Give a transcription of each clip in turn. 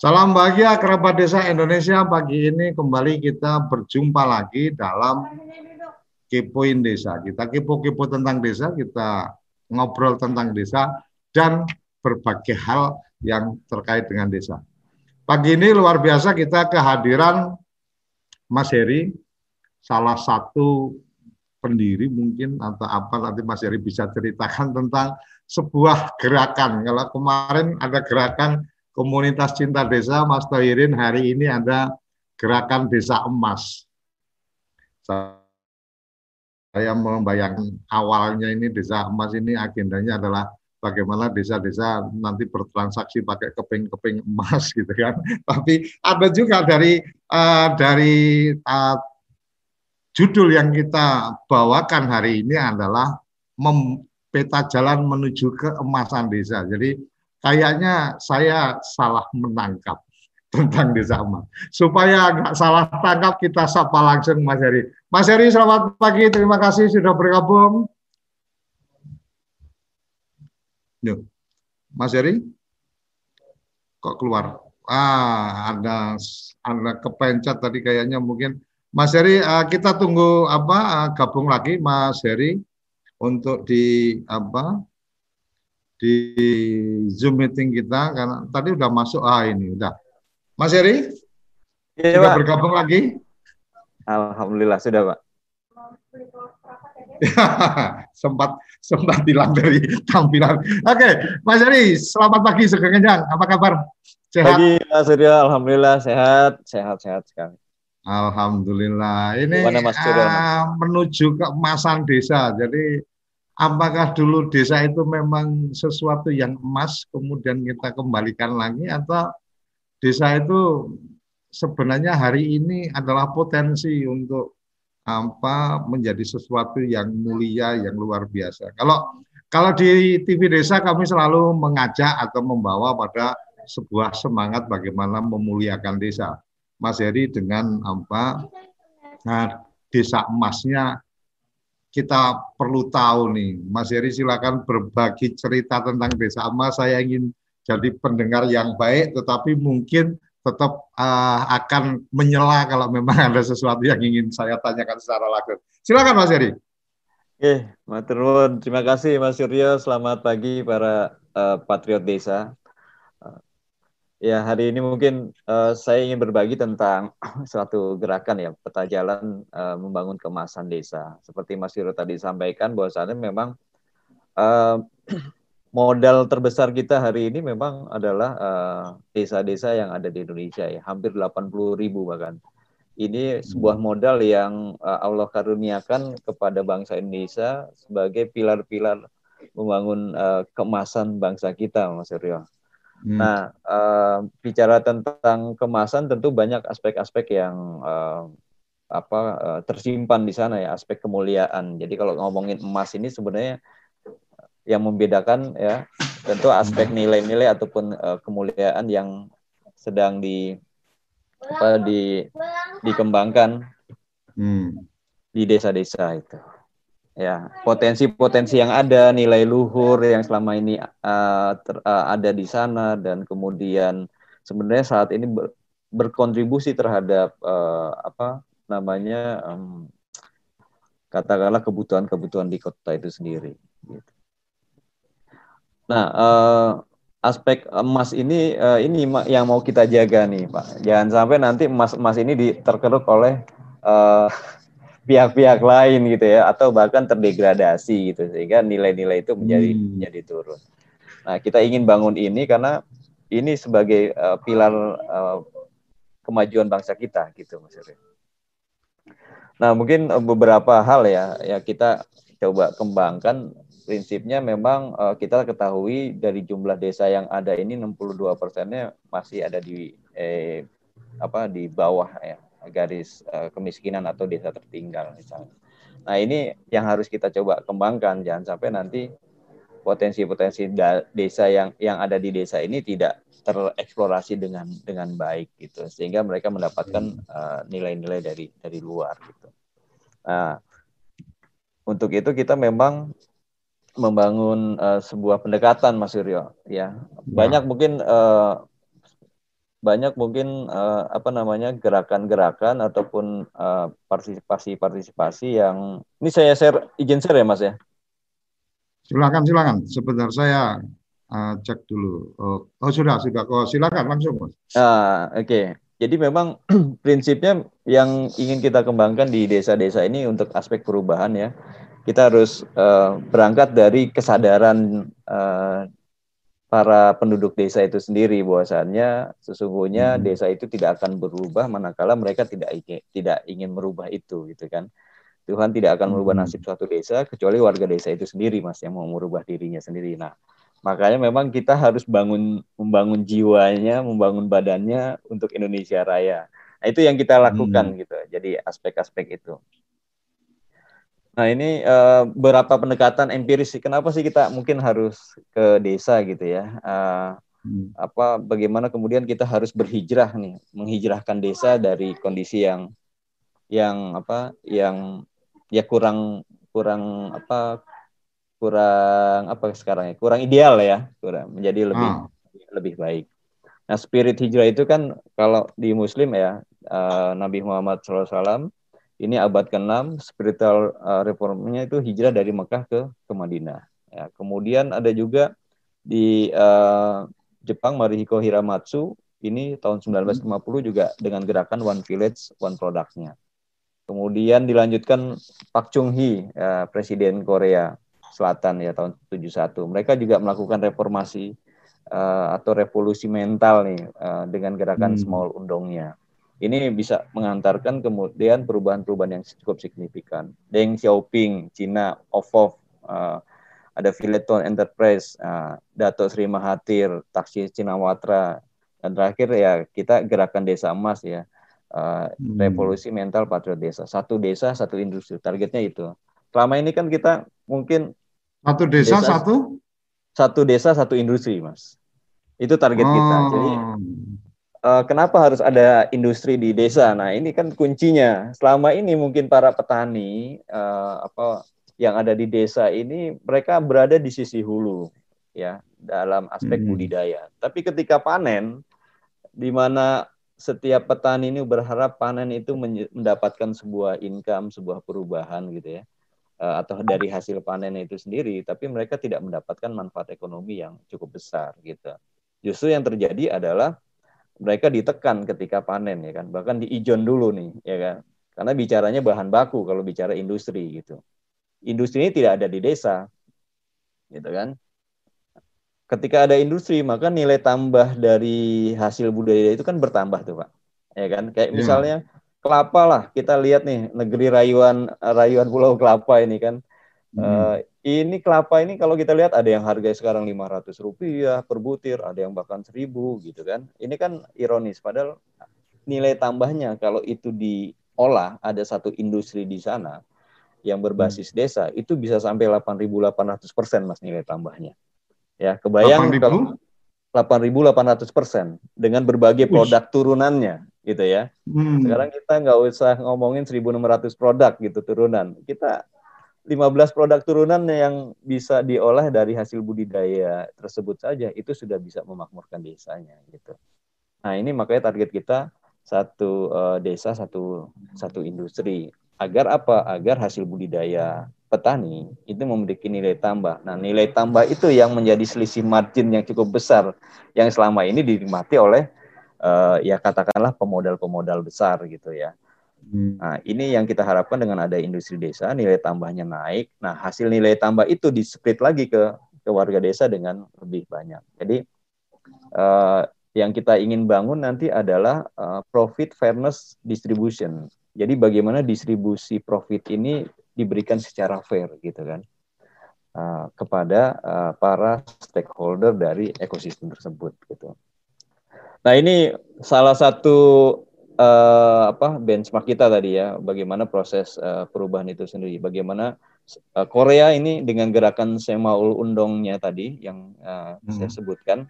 Salam bahagia kerabat desa Indonesia. Pagi ini kembali kita berjumpa lagi dalam Kepoin Desa. Kita kepo-kepo tentang desa, kita ngobrol tentang desa dan berbagai hal yang terkait dengan desa. Pagi ini luar biasa kita kehadiran Mas Heri, salah satu pendiri mungkin atau apa nanti Mas Heri bisa ceritakan tentang sebuah gerakan. Kalau kemarin ada gerakan komunitas cinta desa Mas Tohirin hari ini ada gerakan desa emas. Saya membayangkan awalnya ini desa emas ini agendanya adalah bagaimana desa-desa nanti bertransaksi pakai keping-keping emas gitu kan. Tapi ada juga dari uh, dari uh, judul yang kita bawakan hari ini adalah mem, peta jalan menuju keemasan desa. Jadi kayaknya saya salah menangkap tentang desa emas. Supaya nggak salah tangkap, kita sapa langsung Mas Heri. Mas Heri, selamat pagi. Terima kasih sudah bergabung. Yuk. Mas Heri, kok keluar? Ah, ada ada kepencet tadi kayaknya mungkin. Mas Heri, uh, kita tunggu apa uh, gabung lagi Mas Heri untuk di apa di Zoom meeting kita karena tadi udah masuk ah ini udah. Mas Heri? Iya, sudah Pak. bergabung lagi? Alhamdulillah sudah, Pak. sempat sempat hilang dari tampilan. Oke, Mas Heri, selamat pagi Sugeng Kenyang. Apa kabar? Sehat? Pagi, Mas Surya. Alhamdulillah sehat, sehat, sehat sekali. Alhamdulillah. Ini Mas uh, menuju keemasan desa. Jadi apakah dulu desa itu memang sesuatu yang emas kemudian kita kembalikan lagi atau desa itu sebenarnya hari ini adalah potensi untuk apa menjadi sesuatu yang mulia yang luar biasa. Kalau kalau di TV desa kami selalu mengajak atau membawa pada sebuah semangat bagaimana memuliakan desa. Mas Heri dengan apa nah, desa emasnya kita perlu tahu nih. Mas Heri silakan berbagi cerita tentang Desa Emas. Saya ingin jadi pendengar yang baik, tetapi mungkin tetap uh, akan menyela kalau memang ada sesuatu yang ingin saya tanyakan secara langsung. Silakan Mas Heri. Oke, Maturun. Terima kasih Mas Suryo. Selamat pagi para uh, patriot desa. Ya, hari ini mungkin uh, saya ingin berbagi tentang suatu gerakan ya, peta jalan uh, membangun kemasan desa. Seperti Mas Hiro tadi sampaikan bahwasannya memang uh, modal terbesar kita hari ini memang adalah desa-desa uh, yang ada di Indonesia ya, hampir 80 ribu bahkan. Ini sebuah modal yang uh, Allah karuniakan kepada bangsa Indonesia sebagai pilar-pilar membangun uh, kemasan bangsa kita, Mas Suryo. Hmm. Nah, uh, bicara tentang kemasan tentu banyak aspek-aspek yang uh, apa uh, tersimpan di sana ya, aspek kemuliaan. Jadi kalau ngomongin emas ini sebenarnya yang membedakan ya tentu aspek nilai-nilai ataupun uh, kemuliaan yang sedang di apa di dikembangkan hmm. di desa-desa itu ya potensi-potensi yang ada nilai luhur yang selama ini uh, ter, uh, ada di sana dan kemudian sebenarnya saat ini ber, berkontribusi terhadap uh, apa namanya um, katakanlah kebutuhan-kebutuhan di kota itu sendiri. Nah, uh, aspek emas ini uh, ini yang mau kita jaga nih, Pak. Jangan sampai nanti emas emas ini terkeruk oleh uh, pihak-pihak lain gitu ya atau bahkan terdegradasi gitu sehingga nilai-nilai itu menjadi hmm. menjadi turun. Nah, kita ingin bangun ini karena ini sebagai uh, pilar uh, kemajuan bangsa kita gitu Mas Yuri. Nah, mungkin beberapa hal ya ya kita coba kembangkan prinsipnya memang uh, kita ketahui dari jumlah desa yang ada ini 62 persennya masih ada di eh, apa di bawah ya garis uh, kemiskinan atau desa tertinggal misalnya. Nah ini yang harus kita coba kembangkan jangan sampai nanti potensi-potensi desa yang yang ada di desa ini tidak tereksplorasi dengan dengan baik gitu sehingga mereka mendapatkan uh, nilai-nilai dari dari luar gitu. Nah, untuk itu kita memang membangun uh, sebuah pendekatan Mas Suryo ya. Banyak mungkin uh, banyak mungkin uh, apa namanya gerakan-gerakan ataupun partisipasi-partisipasi uh, yang ini saya share izin share ya Mas ya. Silakan silakan. Sebentar saya uh, cek dulu. Oh, oh sudah sudah. Oh silakan langsung Mas. Ah oke. Okay. Jadi memang prinsipnya yang ingin kita kembangkan di desa-desa ini untuk aspek perubahan ya, kita harus uh, berangkat dari kesadaran uh, para penduduk desa itu sendiri bahwasannya sesungguhnya hmm. desa itu tidak akan berubah manakala mereka tidak ingin, tidak ingin merubah itu gitu kan. Tuhan tidak akan merubah hmm. nasib suatu desa kecuali warga desa itu sendiri Mas yang mau merubah dirinya sendiri. Nah, Makanya memang kita harus bangun membangun jiwanya, membangun badannya untuk Indonesia Raya. Nah, itu yang kita lakukan hmm. gitu. Jadi aspek-aspek itu. Nah, ini uh, beberapa pendekatan empiris sih. Kenapa sih kita mungkin harus ke desa gitu ya? Uh, hmm. apa bagaimana kemudian kita harus berhijrah nih, menghijrahkan desa dari kondisi yang yang apa? yang ya kurang kurang apa kurang apa sekarang ya kurang ideal ya kurang menjadi lebih hmm. lebih baik. Nah spirit hijrah itu kan kalau di Muslim ya uh, Nabi Muhammad SAW ini abad ke-6 spiritual uh, reformnya itu hijrah dari Mekah ke ke Madinah. Ya, kemudian ada juga di uh, Jepang Marihiko Hiramatsu ini tahun 1950 hmm. juga dengan gerakan One Village One Productnya. Kemudian dilanjutkan Pak Chung Hee, uh, Presiden Korea Selatan ya tahun 71. Mereka juga melakukan reformasi uh, atau revolusi mental nih uh, dengan gerakan hmm. small undongnya. Ini bisa mengantarkan kemudian perubahan-perubahan yang cukup signifikan. Deng Xiaoping, Cina, OFOF, uh, ada Fileton Enterprise, uh, Dato Sri Mahathir, Taksi Watra, dan terakhir ya kita gerakan desa emas ya, uh, hmm. revolusi mental patriot desa. Satu desa, satu industri. Targetnya itu. Selama ini kan kita mungkin satu desa, desa satu? Satu desa, satu industri, Mas. Itu target oh. kita. Jadi uh, kenapa harus ada industri di desa? Nah, ini kan kuncinya. Selama ini mungkin para petani uh, apa yang ada di desa ini mereka berada di sisi hulu ya dalam aspek hmm. budidaya. Tapi ketika panen di mana setiap petani ini berharap panen itu mendapatkan sebuah income, sebuah perubahan gitu ya Eh, atau dari hasil panen itu sendiri, tapi mereka tidak mendapatkan manfaat ekonomi yang cukup besar gitu. Justru yang terjadi adalah mereka ditekan ketika panen ya kan, bahkan diijon dulu nih ya kan, karena bicaranya bahan baku kalau bicara industri gitu. Industri ini tidak ada di desa, gitu kan. Ketika ada industri, maka nilai tambah dari hasil budaya itu kan bertambah tuh pak, ya kan. Kayak yeah. misalnya kelapa lah kita lihat nih negeri rayuan rayuan Pulau Kelapa ini kan hmm. uh, ini kelapa ini kalau kita lihat ada yang harga sekarang lima ratus rupiah per butir ada yang bahkan seribu gitu kan ini kan ironis padahal nilai tambahnya kalau itu diolah ada satu industri di sana yang berbasis hmm. desa itu bisa sampai 8.800 persen mas nilai tambahnya ya kebayang 8 kalau 8.800 persen dengan berbagai produk Uish. turunannya gitu ya. Hmm. Sekarang kita nggak usah ngomongin 1.600 produk gitu turunan. Kita 15 produk turunan yang bisa diolah dari hasil budidaya tersebut saja itu sudah bisa memakmurkan desanya gitu. Nah ini makanya target kita satu uh, desa satu satu industri agar apa? Agar hasil budidaya petani itu memiliki nilai tambah. Nah nilai tambah itu yang menjadi selisih margin yang cukup besar yang selama ini dinikmati oleh uh, ya katakanlah pemodal-pemodal besar gitu ya. Hmm. Nah, ini yang kita harapkan dengan ada industri desa, nilai tambahnya naik. Nah, hasil nilai tambah itu di split lagi ke ke warga desa dengan lebih banyak. Jadi uh, yang kita ingin bangun nanti adalah uh, profit fairness distribution. Jadi bagaimana distribusi profit ini diberikan secara fair gitu kan uh, kepada uh, para stakeholder dari ekosistem tersebut gitu. Nah ini salah satu uh, apa benchmark kita tadi ya, bagaimana proses uh, perubahan itu sendiri, bagaimana uh, Korea ini dengan gerakan Semaul Undongnya tadi yang uh, hmm. saya sebutkan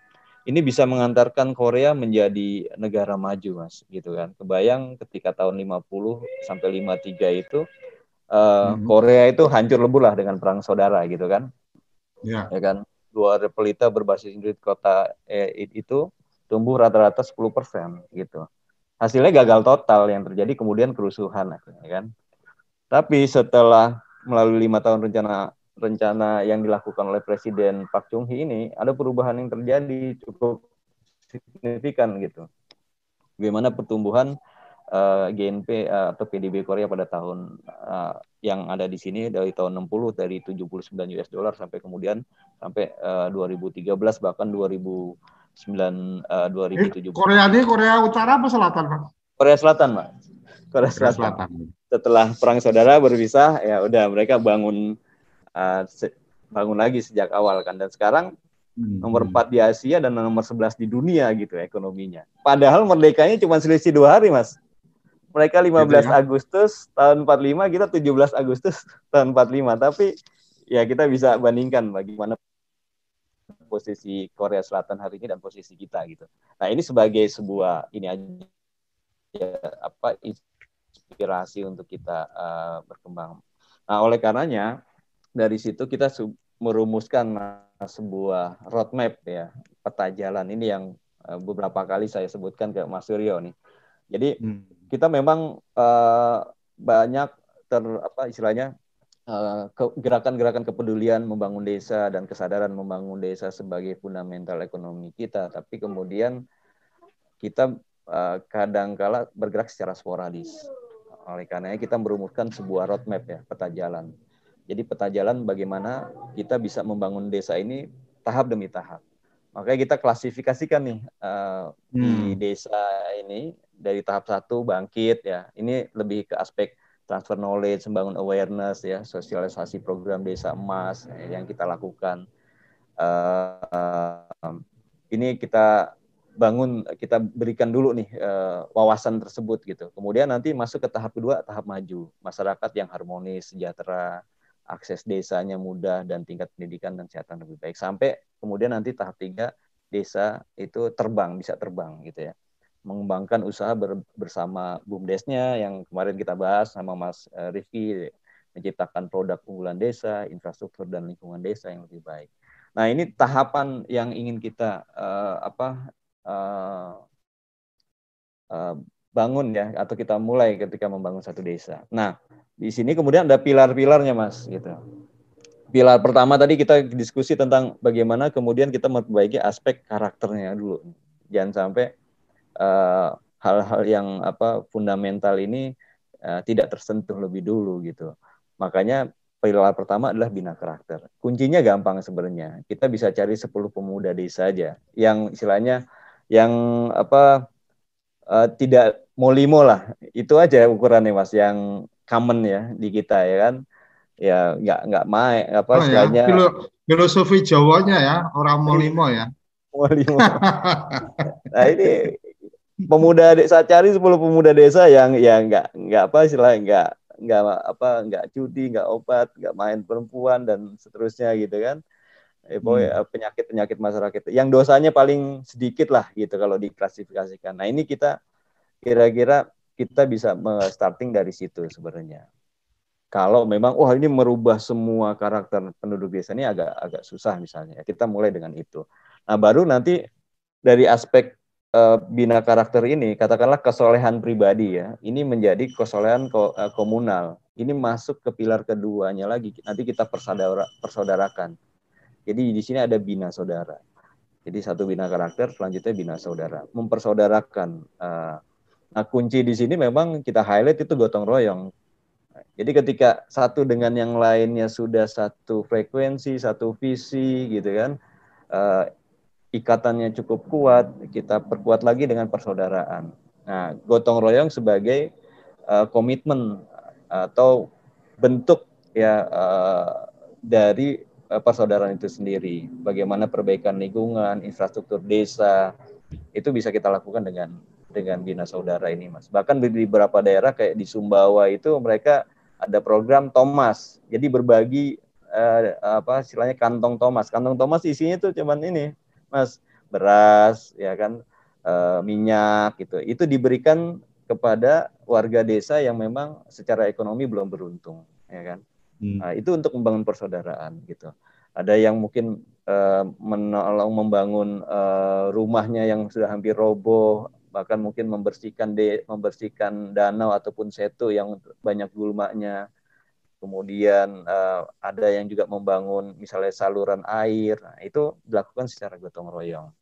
ini bisa mengantarkan Korea menjadi negara maju mas gitu kan. Kebayang ketika tahun 50 sampai 53 itu uh, hmm. Korea itu hancur lebur lah dengan perang saudara gitu kan. Ya, ya kan? Dua repelita berbasis Inggris kota eh, itu tumbuh rata-rata 10 persen gitu hasilnya gagal total yang terjadi kemudian kerusuhan ya kan tapi setelah melalui lima tahun rencana rencana yang dilakukan oleh Presiden Park Chung Hee ini ada perubahan yang terjadi cukup signifikan gitu. Bagaimana pertumbuhan uh, eh, GNP uh, eh, atau PDB Korea pada tahun uh, yang ada di sini dari tahun 60 dari 79 US dollar sampai kemudian sampai uh, 2013 bahkan 2009 uh, 2017. Korea ini Korea Utara apa Selatan, Pak? Korea Selatan, Pak. Korea Selatan. Korea Selatan setelah perang saudara berpisah ya udah mereka bangun uh, bangun lagi sejak awal kan dan sekarang hmm. nomor 4 di Asia dan nomor 11 di dunia gitu ekonominya. Padahal merdekanya cuma selisih dua hari mas. Mereka 15 gitu ya? Agustus tahun 45 kita 17 Agustus tahun 45 tapi ya kita bisa bandingkan bagaimana posisi Korea Selatan hari ini dan posisi kita gitu. Nah ini sebagai sebuah ini aja ya, apa inspirasi untuk kita uh, berkembang. Nah, oleh karenanya dari situ kita merumuskan sebuah roadmap ya peta jalan ini yang uh, beberapa kali saya sebutkan ke Mas Suryo nih. Jadi hmm. kita memang uh, banyak ter apa istilahnya gerakan-gerakan kepedulian membangun desa dan kesadaran membangun desa sebagai fundamental ekonomi kita, tapi kemudian kita uh, kadangkala bergerak secara sporadis. Oleh karena kita merumuskan sebuah roadmap ya, peta jalan. Jadi peta jalan bagaimana kita bisa membangun desa ini tahap demi tahap. Makanya kita klasifikasikan nih uh, hmm. di desa ini dari tahap satu bangkit ya. Ini lebih ke aspek transfer knowledge, membangun awareness ya, sosialisasi program desa emas ya, yang kita lakukan. Uh, ini kita bangun kita berikan dulu nih uh, wawasan tersebut gitu. Kemudian nanti masuk ke tahap kedua, tahap maju. Masyarakat yang harmonis, sejahtera, akses desanya mudah dan tingkat pendidikan dan kesehatan lebih baik. Sampai kemudian nanti tahap tiga desa itu terbang, bisa terbang gitu ya. Mengembangkan usaha ber, bersama BUMDesnya yang kemarin kita bahas sama Mas uh, Rifki menciptakan produk unggulan desa, infrastruktur dan lingkungan desa yang lebih baik. Nah, ini tahapan yang ingin kita uh, apa uh, uh, bangun ya atau kita mulai ketika membangun satu desa. Nah, di sini kemudian ada pilar-pilarnya, Mas, gitu. Pilar pertama tadi kita diskusi tentang bagaimana kemudian kita memperbaiki aspek karakternya dulu. Jangan sampai hal hal-hal yang apa fundamental ini uh, tidak tersentuh lebih dulu gitu. Makanya pilar pertama adalah bina karakter. Kuncinya gampang sebenarnya. Kita bisa cari 10 pemuda desa aja yang istilahnya yang apa uh, tidak mau limo lah itu aja ukurannya mas yang common ya di kita ya kan ya nggak nggak main apa oh, ya. Filo, filosofi Jawanya ya orang mau limo ya mau limo nah ini pemuda desa cari 10 pemuda desa yang ya nggak nggak apa istilah nggak nggak apa nggak cuti nggak obat nggak main perempuan dan seterusnya gitu kan hmm. penyakit-penyakit masyarakat yang dosanya paling sedikit lah gitu kalau diklasifikasikan. Nah ini kita kira-kira kita bisa starting dari situ sebenarnya. Kalau memang wah ini merubah semua karakter penduduk desa ini agak agak susah misalnya. Kita mulai dengan itu. Nah baru nanti dari aspek uh, bina karakter ini katakanlah kesolehan pribadi ya. Ini menjadi kesolehan uh, komunal. Ini masuk ke pilar keduanya lagi. Nanti kita persaudara, persaudarakan jadi di sini ada bina saudara. Jadi satu bina karakter, selanjutnya bina saudara, mempersaudarakan. Eh, nah kunci di sini memang kita highlight itu gotong royong. Jadi ketika satu dengan yang lainnya sudah satu frekuensi, satu visi, gitu kan, uh, ikatannya cukup kuat, kita perkuat lagi dengan persaudaraan. Nah, gotong royong sebagai uh, komitmen atau bentuk ya uh, dari Eh, persaudaraan itu sendiri. Bagaimana perbaikan lingkungan, infrastruktur desa itu bisa kita lakukan dengan dengan bina saudara ini, Mas. Bahkan di beberapa daerah kayak di Sumbawa itu mereka ada program Thomas. Jadi berbagi uh, apa istilahnya kantong Thomas. Kantong Thomas isinya tuh cuman ini, Mas, beras ya kan, uh, minyak gitu. Itu diberikan kepada warga desa yang memang secara ekonomi belum beruntung, ya kan. Hmm. Nah, itu untuk membangun persaudaraan gitu. Ada yang mungkin uh, menolong membangun uh, rumahnya yang sudah hampir roboh, bahkan mungkin membersihkan de, membersihkan danau ataupun setu yang banyak gulmanya. Kemudian uh, ada yang juga membangun misalnya saluran air. Nah, itu dilakukan secara gotong royong.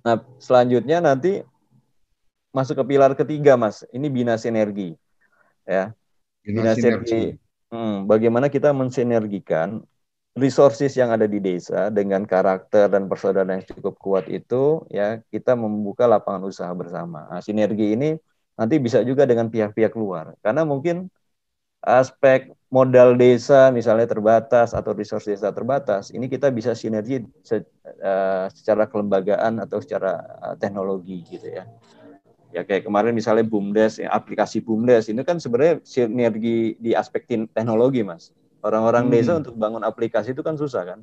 Nah, selanjutnya nanti masuk ke pilar ketiga, Mas. Ini bina sinergi. Ya. Bina, bina sinergi. Hmm, bagaimana kita mensinergikan resources yang ada di desa dengan karakter dan persaudaraan yang cukup kuat itu ya kita membuka lapangan usaha bersama. Nah, sinergi ini nanti bisa juga dengan pihak-pihak luar karena mungkin aspek modal desa misalnya terbatas atau resource desa terbatas ini kita bisa sinergi se, uh, secara kelembagaan atau secara uh, teknologi gitu ya ya kayak kemarin misalnya bumdes ya, aplikasi bumdes ini kan sebenarnya sinergi di aspek teknologi mas Orang-orang hmm. desa untuk bangun aplikasi itu kan susah kan.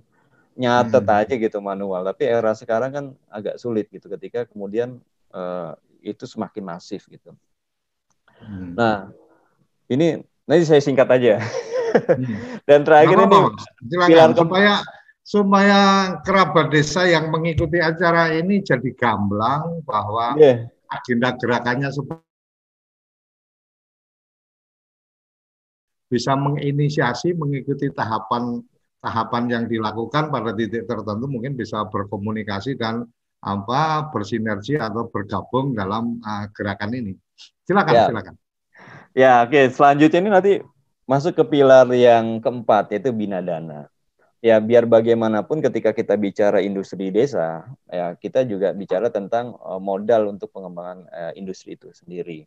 Nyatet hmm. aja gitu manual. Tapi era sekarang kan agak sulit gitu ketika kemudian uh, itu semakin masif gitu. Hmm. Nah, ini nanti saya singkat aja. Hmm. Dan terakhir ini silakan supaya supaya kerabat desa yang mengikuti acara ini jadi gamblang bahwa yeah. agenda gerakannya bisa menginisiasi mengikuti tahapan tahapan yang dilakukan pada titik tertentu mungkin bisa berkomunikasi dan apa bersinergi atau bergabung dalam uh, gerakan ini. Silakan, ya. silakan. Ya, oke. Okay. Selanjutnya ini nanti masuk ke pilar yang keempat yaitu bina dana. Ya, biar bagaimanapun ketika kita bicara industri desa, ya kita juga bicara tentang uh, modal untuk pengembangan uh, industri itu sendiri.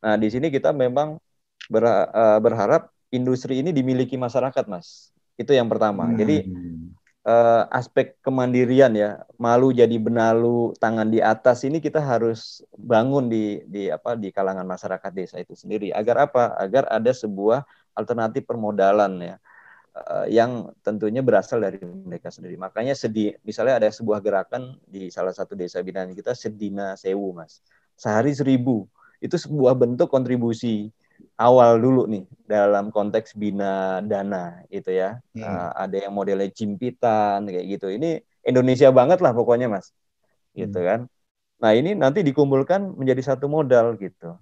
Nah, di sini kita memang uh, berharap industri ini dimiliki masyarakat, Mas. Itu yang pertama. Hmm. Jadi uh, aspek kemandirian ya, malu jadi benalu, tangan di atas ini kita harus bangun di di apa di kalangan masyarakat desa itu sendiri. Agar apa? Agar ada sebuah alternatif permodalan ya uh, yang tentunya berasal dari mereka sendiri. Makanya sedih, misalnya ada sebuah gerakan di salah satu desa binaan kita Sedina Sewu, Mas. Sehari seribu. Itu sebuah bentuk kontribusi awal dulu nih dalam konteks bina dana itu ya. Hmm. Uh, ada yang modelnya jimpitan kayak gitu. Ini Indonesia banget lah pokoknya Mas. Gitu hmm. kan. Nah, ini nanti dikumpulkan menjadi satu modal gitu.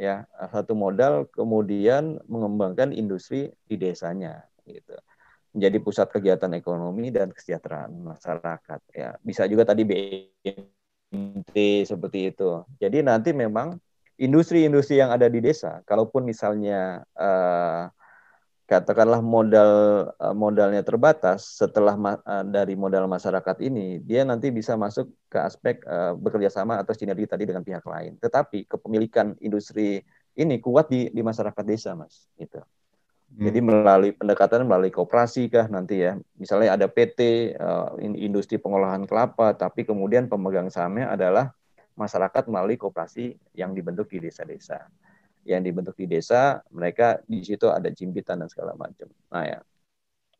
Ya, satu modal kemudian mengembangkan industri di desanya gitu. Menjadi pusat kegiatan ekonomi dan kesejahteraan masyarakat ya. Bisa juga tadi BMT seperti itu. Jadi nanti memang industri-industri yang ada di desa, kalaupun misalnya uh, katakanlah modal uh, modalnya terbatas, setelah uh, dari modal masyarakat ini, dia nanti bisa masuk ke aspek uh, bekerja sama atau sinergi tadi dengan pihak lain. Tetapi kepemilikan industri ini kuat di di masyarakat desa, mas. Gitu. Hmm. Jadi melalui pendekatan melalui kooperasi kah nanti ya, misalnya ada PT uh, industri pengolahan kelapa, tapi kemudian pemegang sahamnya adalah masyarakat melalui kooperasi yang dibentuk di desa-desa. Yang dibentuk di desa, mereka di situ ada jimpitan dan segala macam. Nah ya,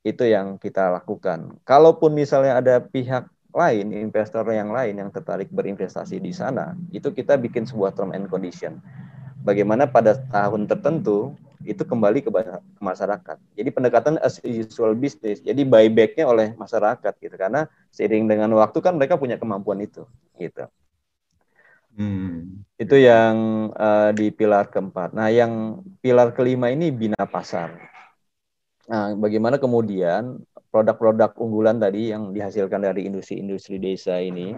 itu yang kita lakukan. Kalaupun misalnya ada pihak lain, investor yang lain yang tertarik berinvestasi di sana, itu kita bikin sebuah term and condition. Bagaimana pada tahun tertentu itu kembali ke, masyarakat. Jadi pendekatan as usual business. Jadi buybacknya oleh masyarakat gitu. Karena seiring dengan waktu kan mereka punya kemampuan itu gitu. Hmm. Itu yang uh, di pilar keempat. Nah, yang pilar kelima ini bina pasar. Nah, bagaimana kemudian produk-produk unggulan tadi yang dihasilkan dari industri-industri desa ini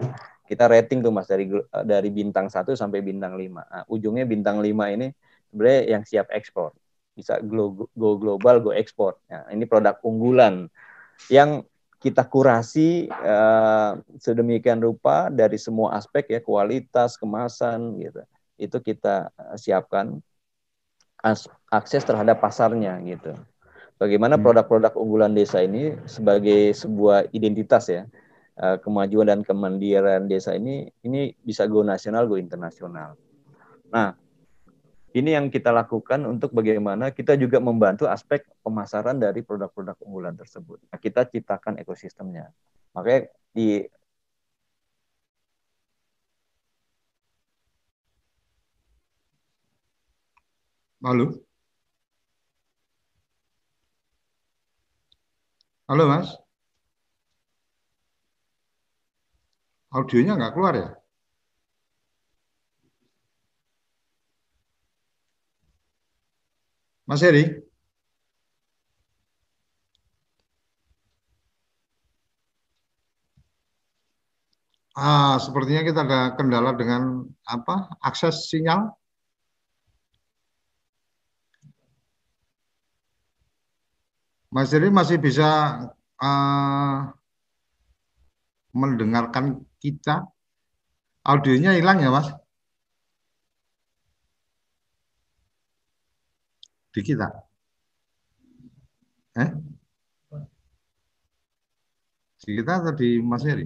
kita rating tuh Mas dari dari bintang 1 sampai bintang 5. Nah, ujungnya bintang 5 ini sebenarnya yang siap ekspor. Bisa go, go global, go ekspor. Nah, ini produk unggulan yang kita kurasi uh, sedemikian rupa dari semua aspek ya kualitas kemasan gitu. Itu kita eh, siapkan akses terhadap pasarnya gitu. Bagaimana hmm. produk-produk unggulan desa ini sebagai sebuah identitas ya uh, kemajuan dan kemandirian desa ini ini bisa go nasional go internasional. Nah ini yang kita lakukan untuk bagaimana kita juga membantu aspek pemasaran dari produk-produk unggulan tersebut. Nah, kita ciptakan ekosistemnya. Makanya di Halo. Halo, Mas. Audionya nggak keluar ya? Mas Heri? Ah, sepertinya kita ada kendala dengan apa? Akses sinyal. Mas Heri masih bisa uh, mendengarkan kita. Audionya hilang ya, Mas? Di kita. Eh? Di kita atau di Mas Heri?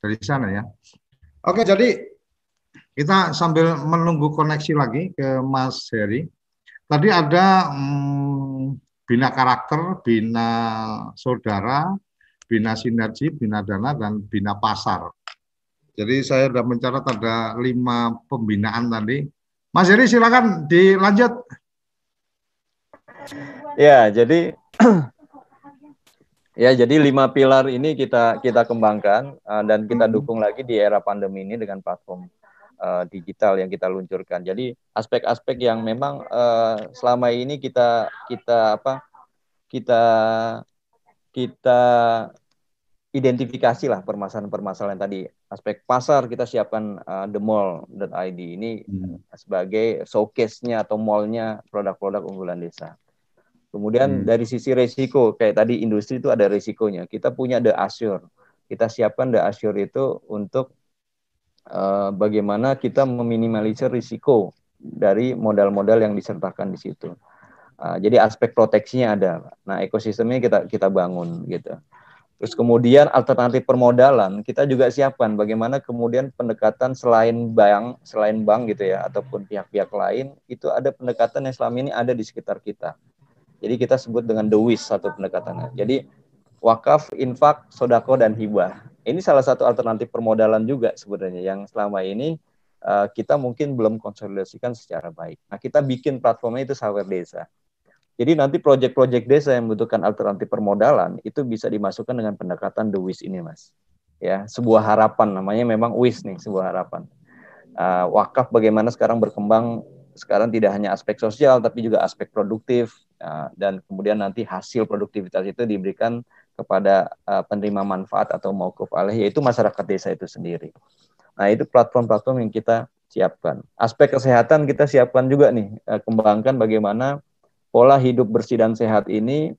Dari sana ya. Oke, jadi kita sambil menunggu koneksi lagi ke Mas Heri. Tadi ada hmm, bina karakter, bina saudara, bina sinergi, bina dana, dan bina pasar. Jadi saya sudah mencatat ada lima pembinaan tadi. Mas Heri silakan dilanjut. Ya, jadi ya jadi lima pilar ini kita kita kembangkan uh, dan kita hmm. dukung lagi di era pandemi ini dengan platform uh, digital yang kita luncurkan. Jadi aspek-aspek yang memang uh, selama ini kita kita apa kita kita identifikasi lah permasalahan-permasalahan tadi aspek pasar kita siapkan uh, the mall.id ini hmm. sebagai showcase-nya atau mall-nya produk-produk unggulan desa. Kemudian hmm. dari sisi resiko, kayak tadi industri itu ada resikonya. Kita punya The Assure. Kita siapkan The Assure itu untuk uh, bagaimana kita meminimalisir risiko dari modal-modal yang disertakan di situ. Uh, jadi aspek proteksinya ada. Nah, ekosistemnya kita kita bangun gitu. Terus kemudian alternatif permodalan kita juga siapkan bagaimana kemudian pendekatan selain bank, selain bank gitu ya ataupun pihak-pihak lain itu ada pendekatan yang selama ini ada di sekitar kita jadi kita sebut dengan the wish satu pendekatannya. Jadi wakaf, infak, sodako, dan hibah. Ini salah satu alternatif permodalan juga sebenarnya yang selama ini uh, kita mungkin belum konsolidasikan secara baik. Nah kita bikin platformnya itu Sawer Desa. Jadi nanti proyek-proyek desa yang membutuhkan alternatif permodalan itu bisa dimasukkan dengan pendekatan the wish ini, mas. Ya, sebuah harapan namanya memang wish nih, sebuah harapan. Uh, wakaf bagaimana sekarang berkembang sekarang tidak hanya aspek sosial tapi juga aspek produktif dan kemudian nanti hasil produktivitas itu diberikan kepada uh, penerima manfaat atau maukuf alaih yaitu masyarakat desa itu sendiri. Nah, itu platform-platform yang kita siapkan. Aspek kesehatan kita siapkan juga nih, uh, kembangkan bagaimana pola hidup bersih dan sehat ini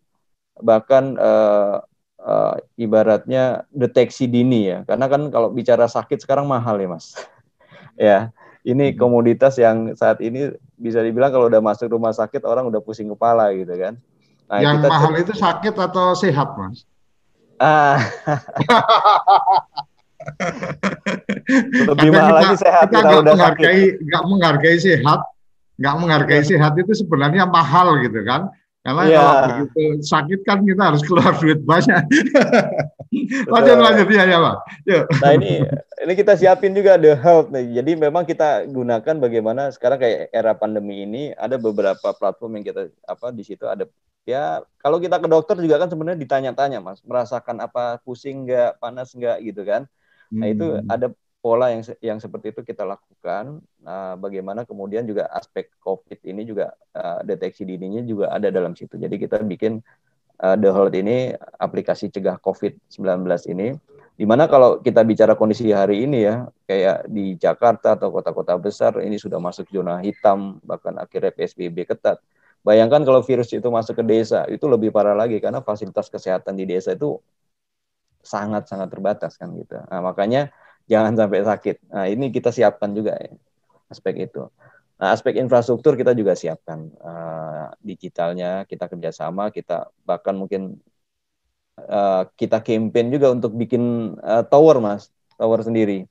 bahkan uh, uh, ibaratnya deteksi dini ya. Karena kan kalau bicara sakit sekarang mahal ya, Mas. ya ini hmm. komoditas yang saat ini bisa dibilang kalau udah masuk rumah sakit orang udah pusing kepala gitu kan. Nah, yang kita mahal itu sakit atau sehat, Mas? Ah. Lebih mahal lagi sehat kita nggak menghargai nggak menghargai sehat, nggak menghargai ya. sehat itu sebenarnya mahal gitu kan. Karena ya. kalau begitu sakit kan kita harus keluar duit banyak. lanjut lanjut ya ya pak. Nah ini ini kita siapin juga the health nih. Jadi memang kita gunakan bagaimana sekarang kayak era pandemi ini ada beberapa platform yang kita apa di situ ada ya kalau kita ke dokter juga kan sebenarnya ditanya-tanya mas merasakan apa pusing nggak panas nggak gitu kan. Nah itu hmm. ada pola yang yang seperti itu kita lakukan. Nah, bagaimana kemudian juga aspek COVID ini juga uh, deteksi dininya juga ada dalam situ. Jadi kita bikin uh, The Health ini aplikasi cegah COVID-19 ini. Di mana kalau kita bicara kondisi hari ini ya, kayak di Jakarta atau kota-kota besar ini sudah masuk zona hitam, bahkan akhirnya PSBB ketat. Bayangkan kalau virus itu masuk ke desa, itu lebih parah lagi karena fasilitas kesehatan di desa itu sangat-sangat terbatas kan gitu. Nah, makanya jangan sampai sakit. Nah, ini kita siapkan juga ya aspek itu. Nah, aspek infrastruktur kita juga siapkan uh, digitalnya, kita kerjasama, kita bahkan mungkin uh, kita campaign juga untuk bikin uh, tower mas, tower sendiri.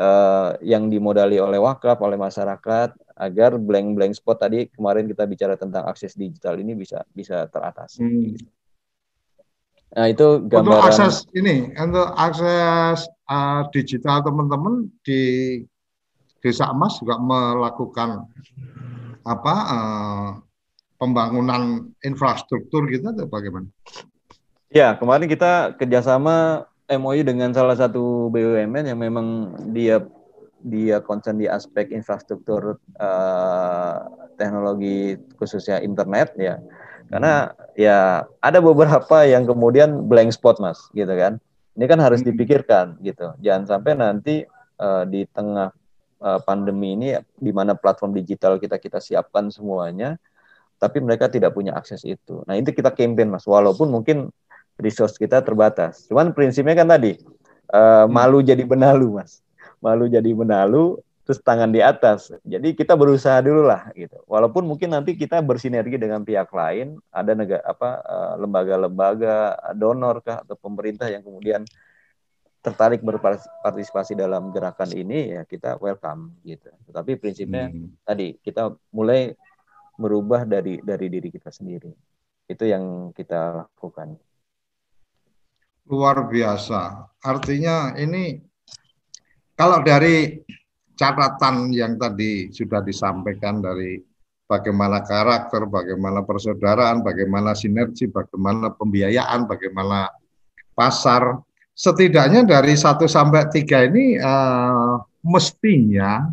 uh, yang dimodali oleh wakaf oleh masyarakat agar blank-blank spot tadi kemarin kita bicara tentang akses digital ini bisa bisa teratasi. Hmm. Nah itu gambaran. Untuk akses ini, untuk akses uh, digital teman-teman di Desa Emas juga melakukan apa uh, pembangunan infrastruktur gitu atau bagaimana? Ya kemarin kita kerjasama MOU dengan salah satu BUMN yang memang dia dia concern di aspek infrastruktur uh, teknologi khususnya internet ya karena ya ada beberapa yang kemudian blank spot mas gitu kan ini kan harus hmm. dipikirkan gitu jangan sampai nanti uh, di tengah uh, pandemi ini di mana platform digital kita kita siapkan semuanya tapi mereka tidak punya akses itu nah itu kita campaign mas walaupun mungkin resource kita terbatas. Cuman prinsipnya kan tadi uh, malu jadi benalu, Mas. Malu jadi benalu terus tangan di atas. Jadi kita berusaha dulu lah gitu. Walaupun mungkin nanti kita bersinergi dengan pihak lain, ada negara apa uh, lembaga-lembaga donor kah atau pemerintah yang kemudian tertarik berpartisipasi dalam gerakan ini ya kita welcome gitu. Tetapi prinsipnya hmm. tadi kita mulai merubah dari dari diri kita sendiri. Itu yang kita lakukan luar biasa. Artinya ini kalau dari catatan yang tadi sudah disampaikan dari bagaimana karakter, bagaimana persaudaraan, bagaimana sinergi, bagaimana pembiayaan, bagaimana pasar, setidaknya dari satu sampai tiga ini uh, mestinya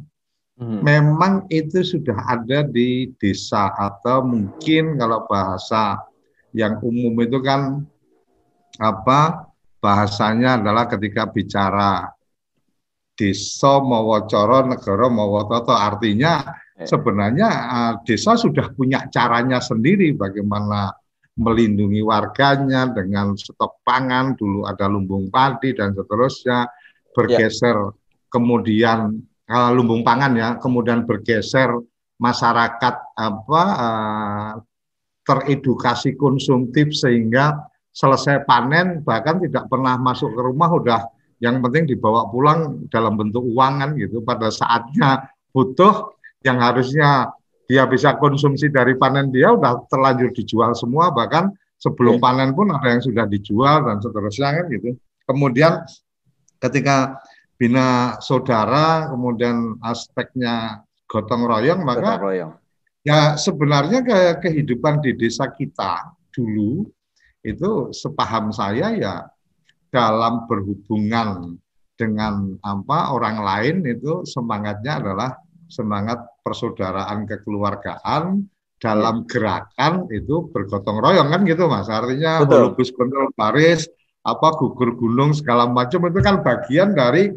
hmm. memang itu sudah ada di desa atau mungkin kalau bahasa yang umum itu kan apa bahasanya adalah ketika bicara desa mawacoro negara mawatoto artinya eh. sebenarnya uh, desa sudah punya caranya sendiri bagaimana melindungi warganya dengan stok pangan dulu ada lumbung padi dan seterusnya bergeser ya. kemudian uh, lumbung pangan ya kemudian bergeser masyarakat apa uh, teredukasi konsumtif sehingga selesai panen bahkan tidak pernah masuk ke rumah udah yang penting dibawa pulang dalam bentuk uangan gitu pada saatnya butuh yang harusnya dia bisa konsumsi dari panen dia udah terlanjur dijual semua bahkan sebelum yeah. panen pun ada yang sudah dijual dan seterusnya kan gitu kemudian ketika bina saudara kemudian aspeknya gotong royong maka gotong royong. ya sebenarnya ke kehidupan di desa kita dulu itu sepaham saya ya dalam berhubungan dengan apa orang lain itu semangatnya adalah semangat persaudaraan kekeluargaan dalam gerakan itu bergotong royong kan gitu mas? Artinya melubus kontrol baris apa gugur gunung segala macam itu kan bagian dari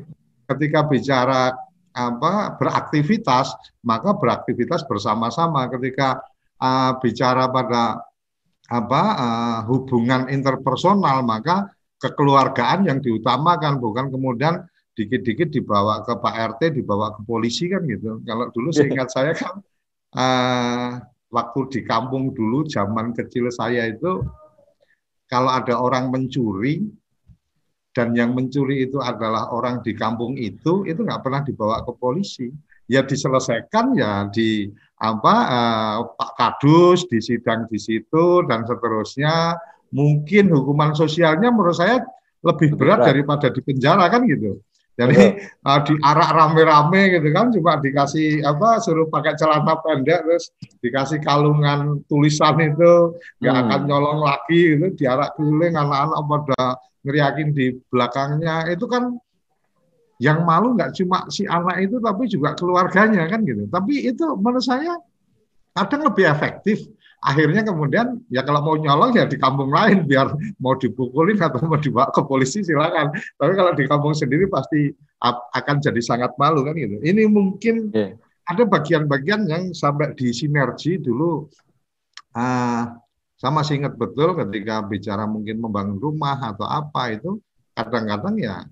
ketika bicara apa beraktivitas maka beraktivitas bersama-sama ketika uh, bicara pada apa uh, hubungan interpersonal maka kekeluargaan yang diutamakan bukan? Kemudian dikit-dikit dibawa ke Pak RT dibawa ke polisi kan gitu kalau dulu seingat saya kan uh, waktu di kampung dulu zaman kecil saya itu kalau ada orang mencuri dan yang mencuri itu adalah orang di kampung itu itu nggak pernah dibawa ke polisi ya diselesaikan ya di apa eh, Pak Kadus di sidang di situ dan seterusnya mungkin hukuman sosialnya menurut saya lebih berat, berat. daripada di penjara kan gitu. Jadi uh, diarak rame-rame gitu kan, cuma dikasih apa suruh pakai celana pendek terus dikasih kalungan tulisan itu nggak hmm. akan nyolong lagi gitu, diarak keliling anak-anak pada ngeriakin di belakangnya itu kan yang malu nggak cuma si anak itu tapi juga keluarganya kan gitu. Tapi itu menurut saya kadang lebih efektif. Akhirnya kemudian ya kalau mau nyolong ya di kampung lain biar mau dipukulin atau mau dibawa ke polisi silakan. Tapi kalau di kampung sendiri pasti akan jadi sangat malu kan gitu. Ini mungkin yeah. ada bagian-bagian yang sampai di sinergi dulu. Uh, sama masih ingat betul ketika bicara mungkin membangun rumah atau apa itu kadang-kadang ya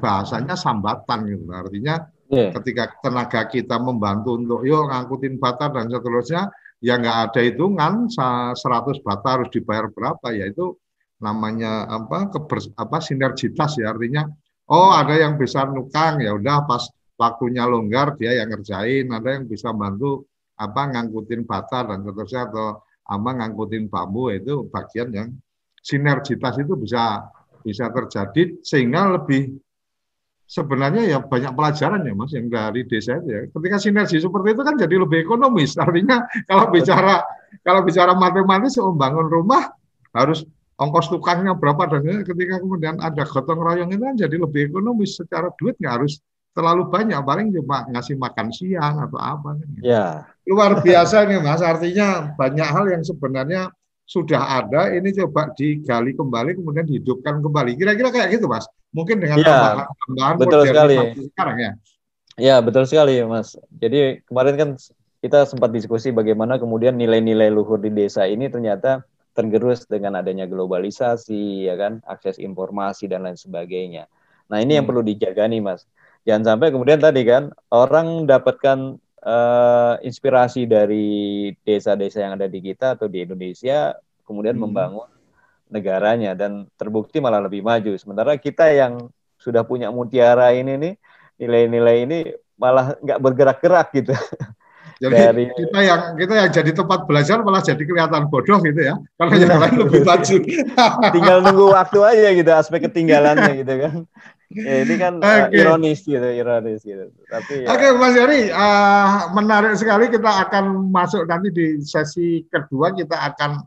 bahasanya sambatan gitu. Artinya yeah. ketika tenaga kita membantu untuk yuk ngangkutin bata dan seterusnya, ya nggak ada hitungan 100 bata harus dibayar berapa ya itu namanya apa keber, apa sinergitas ya artinya oh ada yang bisa nukang ya udah pas waktunya longgar dia yang ngerjain, ada yang bisa bantu apa ngangkutin bata dan seterusnya atau apa ngangkutin bambu itu bagian yang sinergitas itu bisa bisa terjadi sehingga lebih sebenarnya ya banyak pelajaran ya mas yang dari desa itu ya. Ketika sinergi seperti itu kan jadi lebih ekonomis. Artinya kalau bicara kalau bicara matematis membangun rumah harus ongkos tukangnya berapa dan ketika kemudian ada gotong royong itu kan jadi lebih ekonomis. Secara duit nggak harus terlalu banyak. Paling cuma ngasih makan siang atau apa kan ya. Luar biasa nih mas. Artinya banyak hal yang sebenarnya sudah ada. Ini coba digali kembali kemudian dihidupkan kembali. Kira-kira kayak gitu mas mungkin dengan ya, tambahan, tambahan betul sekali. sekarang ya? Ya betul sekali mas. Jadi kemarin kan kita sempat diskusi bagaimana kemudian nilai-nilai luhur di desa ini ternyata tergerus dengan adanya globalisasi ya kan? Akses informasi dan lain sebagainya. Nah ini hmm. yang perlu dijaga nih mas. Jangan sampai kemudian tadi kan orang dapatkan uh, inspirasi dari desa-desa yang ada di kita atau di Indonesia kemudian hmm. membangun negaranya dan terbukti malah lebih maju. Sementara kita yang sudah punya mutiara ini nih nilai-nilai ini malah nggak bergerak-gerak gitu. Jadi dari... kita yang kita yang jadi tempat belajar malah jadi kelihatan bodoh gitu ya, karena yang lain lebih maju. Tinggal nunggu waktu aja gitu aspek ketinggalannya gitu kan. Ya, ini kan okay. uh, ironis gitu, ironis gitu. Tapi ya. Oke, okay, Mas Yari, uh, menarik sekali kita akan masuk nanti di sesi kedua kita akan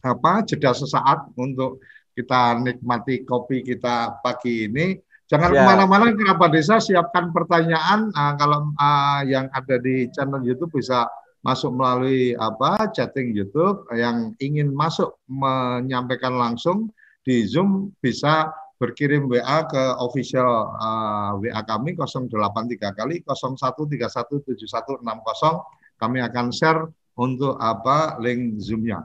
apa jeda sesaat untuk kita nikmati kopi kita pagi ini. Jangan ya. ke mana-mana, kenapa desa siapkan pertanyaan uh, kalau uh, yang ada di channel YouTube bisa masuk melalui apa chatting YouTube yang ingin masuk menyampaikan langsung di Zoom bisa berkirim WA ke official uh, WA kami 083 kali 01317160 kami akan share untuk apa link Zoom-nya.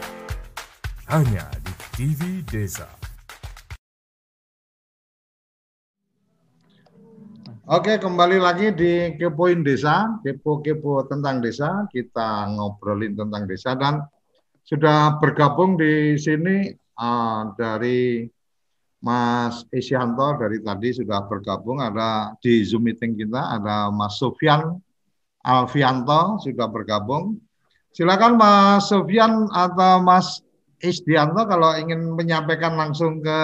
Hanya di TV Desa. Oke, kembali lagi di Kepoin Desa, kepo-kepo tentang desa. Kita ngobrolin tentang desa dan sudah bergabung di sini uh, dari Mas Isyanto dari tadi sudah bergabung ada di Zoom meeting kita ada Mas Sofyan Alfianto sudah bergabung. Silakan Mas Sofyan atau Mas Isdianto kalau ingin menyampaikan langsung ke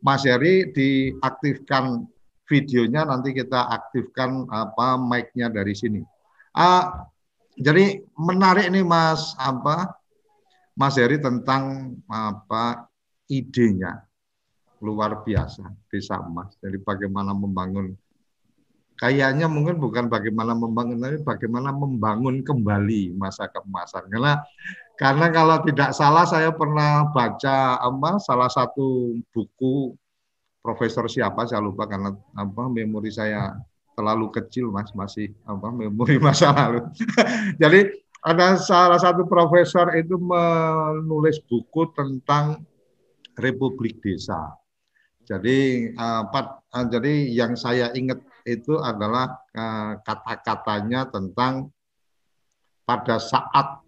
Mas Heri diaktifkan videonya nanti kita aktifkan apa mic-nya dari sini. Uh, jadi menarik nih Mas apa Mas Heri tentang apa idenya luar biasa desa emas. Jadi bagaimana membangun kayaknya mungkin bukan bagaimana membangun tapi bagaimana membangun kembali masa keemasan. Karena karena kalau tidak salah saya pernah baca apa salah satu buku profesor siapa saya lupa karena apa memori saya terlalu kecil mas masih apa memori masa lalu. Jadi ada salah satu profesor itu menulis buku tentang Republik Desa. Jadi uh, uh, jadi yang saya ingat itu adalah uh, kata-katanya tentang pada saat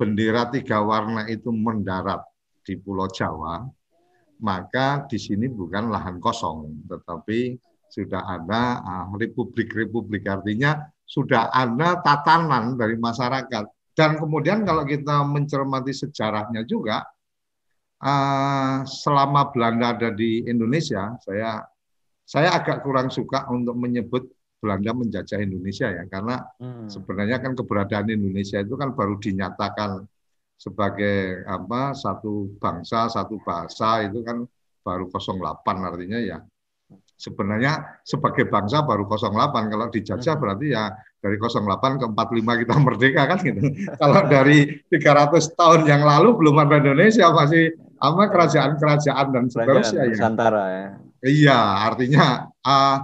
bendera tiga warna itu mendarat di Pulau Jawa, maka di sini bukan lahan kosong, tetapi sudah ada republik-republik uh, artinya sudah ada tatanan dari masyarakat. Dan kemudian kalau kita mencermati sejarahnya juga, uh, selama Belanda ada di Indonesia, saya saya agak kurang suka untuk menyebut Belanda menjajah Indonesia ya karena hmm. sebenarnya kan keberadaan Indonesia itu kan baru dinyatakan sebagai apa satu bangsa satu bahasa itu kan baru 08 artinya ya sebenarnya sebagai bangsa baru 08 kalau dijajah hmm. berarti ya dari 08 ke 45 kita merdeka kan gitu. kalau dari 300 tahun yang lalu belum ada Indonesia masih apa kerajaan-kerajaan dan seterusnya ya. Nusantara ya. Iya, artinya uh,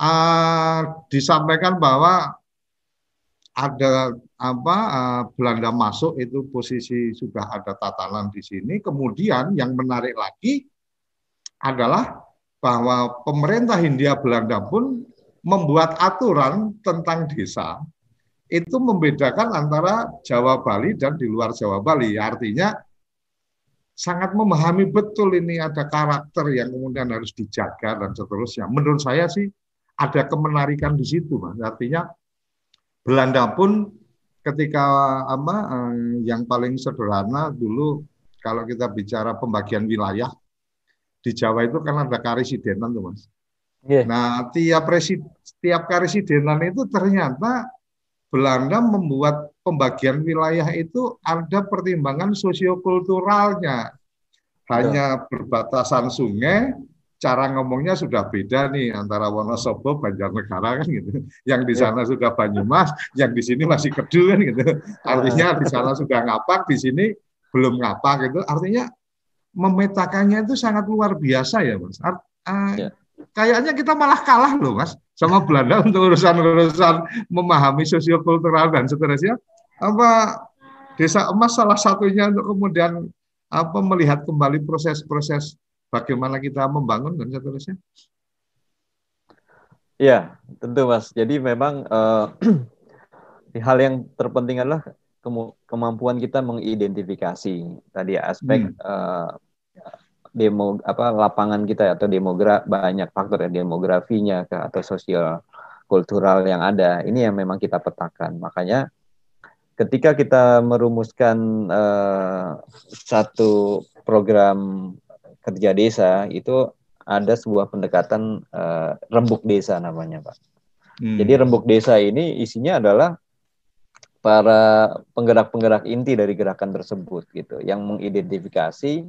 uh, disampaikan bahwa ada apa uh, Belanda masuk itu posisi sudah ada tatanan di sini. Kemudian yang menarik lagi adalah bahwa pemerintah Hindia Belanda pun membuat aturan tentang desa itu membedakan antara Jawa Bali dan di luar Jawa Bali. Artinya sangat memahami betul ini ada karakter yang kemudian harus dijaga dan seterusnya. Menurut saya sih ada kemenarikan di situ, Mas. Artinya Belanda pun ketika apa eh, yang paling sederhana dulu kalau kita bicara pembagian wilayah di Jawa itu kan ada karisidenan tuh mas. Yeah. Nah tiap resid, tiap karisidenan itu ternyata Belanda membuat pembagian wilayah itu ada pertimbangan sosiokulturalnya. Hanya yeah. berbatasan sungai, cara ngomongnya sudah beda nih antara Wonosobo, Banjarnegara kan gitu. Yang di sana yeah. sudah Banyumas, yang di sini masih Kedu kan gitu. Artinya di sana sudah ngapak, di sini belum ngapak gitu. Artinya memetakannya itu sangat luar biasa ya mas. Art, uh, ya. Kayaknya kita malah kalah loh mas sama Belanda untuk urusan-urusan memahami sosiokultural dan seterusnya. Apa desa emas salah satunya untuk kemudian apa melihat kembali proses-proses bagaimana kita membangun dan seterusnya. Ya, tentu Mas. Jadi memang uh, hal yang terpenting adalah kemampuan kita mengidentifikasi tadi aspek hmm. uh, demo apa lapangan kita atau demogra banyak faktor ya demografinya ke, atau sosial kultural yang ada ini yang memang kita petakan makanya ketika kita merumuskan uh, satu program kerja desa itu ada sebuah pendekatan uh, rembuk desa namanya pak. Hmm. jadi rembuk desa ini isinya adalah para penggerak-penggerak inti dari gerakan tersebut gitu. Yang mengidentifikasi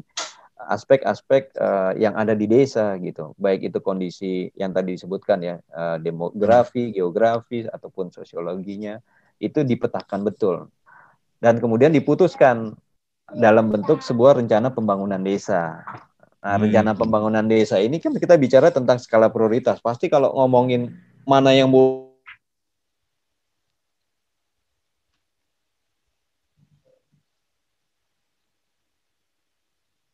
aspek-aspek uh, yang ada di desa gitu. Baik itu kondisi yang tadi disebutkan ya uh, demografi geografi ataupun sosiologinya itu dipetakan betul. Dan kemudian diputuskan dalam bentuk sebuah rencana pembangunan desa nah hmm. rencana pembangunan desa ini kan kita bicara tentang skala prioritas pasti kalau ngomongin mana yang mau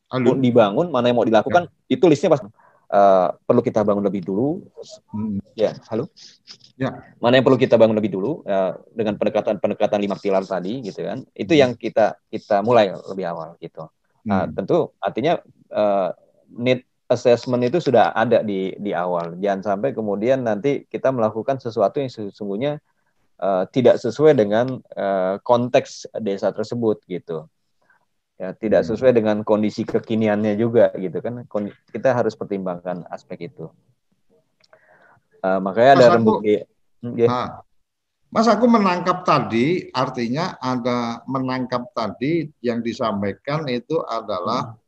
mau dibangun, mana yang mau dilakukan, ya. itu listnya pas uh, perlu kita bangun lebih dulu. Hmm. Ya, halo. Ya. Mana yang perlu kita bangun lebih dulu uh, dengan pendekatan-pendekatan lima pilar tadi, gitu kan? Itu hmm. yang kita kita mulai lebih awal, gitu. Nah, hmm. tentu artinya uh, need assessment itu sudah ada di di awal. Jangan sampai kemudian nanti kita melakukan sesuatu yang sesungguhnya uh, tidak sesuai dengan uh, konteks desa tersebut, gitu ya tidak hmm. sesuai dengan kondisi kekiniannya juga gitu kan kita harus pertimbangkan aspek itu uh, makanya Mas ada rembuk di nah, Mas aku menangkap tadi artinya ada menangkap tadi yang disampaikan itu adalah hmm.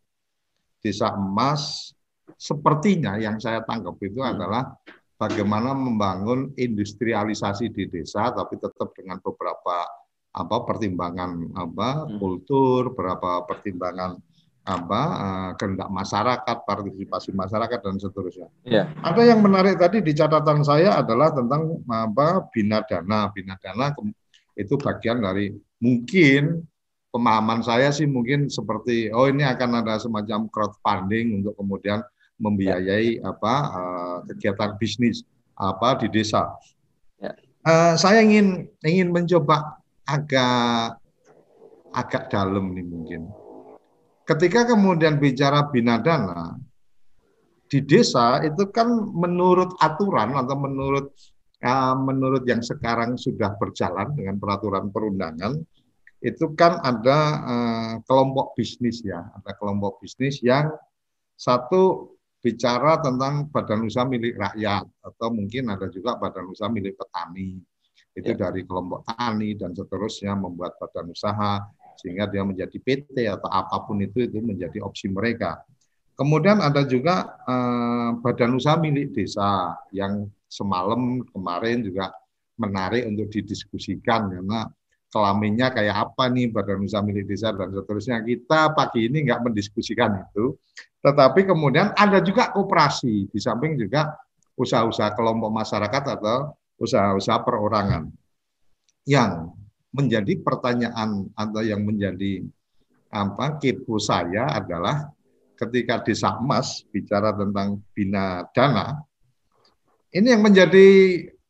Desa emas sepertinya yang saya tangkap itu hmm. adalah bagaimana membangun industrialisasi di desa tapi tetap dengan beberapa apa pertimbangan apa hmm. kultur, berapa pertimbangan apa uh, kehendak masyarakat, partisipasi masyarakat dan seterusnya. Yeah. Ada yang menarik tadi di catatan saya adalah tentang apa bina dana, bina dana itu bagian dari mungkin pemahaman saya sih mungkin seperti oh ini akan ada semacam crowdfunding untuk kemudian membiayai yeah. apa uh, kegiatan bisnis apa di desa. Ya. Uh, saya ingin ingin mencoba agak agak dalam nih mungkin. Ketika kemudian bicara binadana di desa itu kan menurut aturan atau menurut uh, menurut yang sekarang sudah berjalan dengan peraturan perundangan itu kan ada uh, kelompok bisnis ya, ada kelompok bisnis yang satu bicara tentang badan usaha milik rakyat atau mungkin ada juga badan usaha milik petani. Itu ya. dari kelompok tani dan seterusnya membuat badan usaha sehingga dia menjadi PT atau apa pun itu itu menjadi opsi mereka. Kemudian ada juga eh, badan usaha milik desa yang semalam kemarin juga menarik untuk didiskusikan karena kelaminnya kayak apa nih badan usaha milik desa dan seterusnya. Kita pagi ini nggak mendiskusikan itu, tetapi kemudian ada juga koperasi di samping juga usaha-usaha kelompok masyarakat atau usaha-usaha perorangan. Yang menjadi pertanyaan atau yang menjadi apa kepo saya adalah ketika desa emas bicara tentang bina dana, ini yang menjadi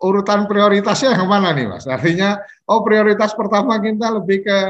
urutan prioritasnya yang mana nih Mas? Artinya oh prioritas pertama kita lebih ke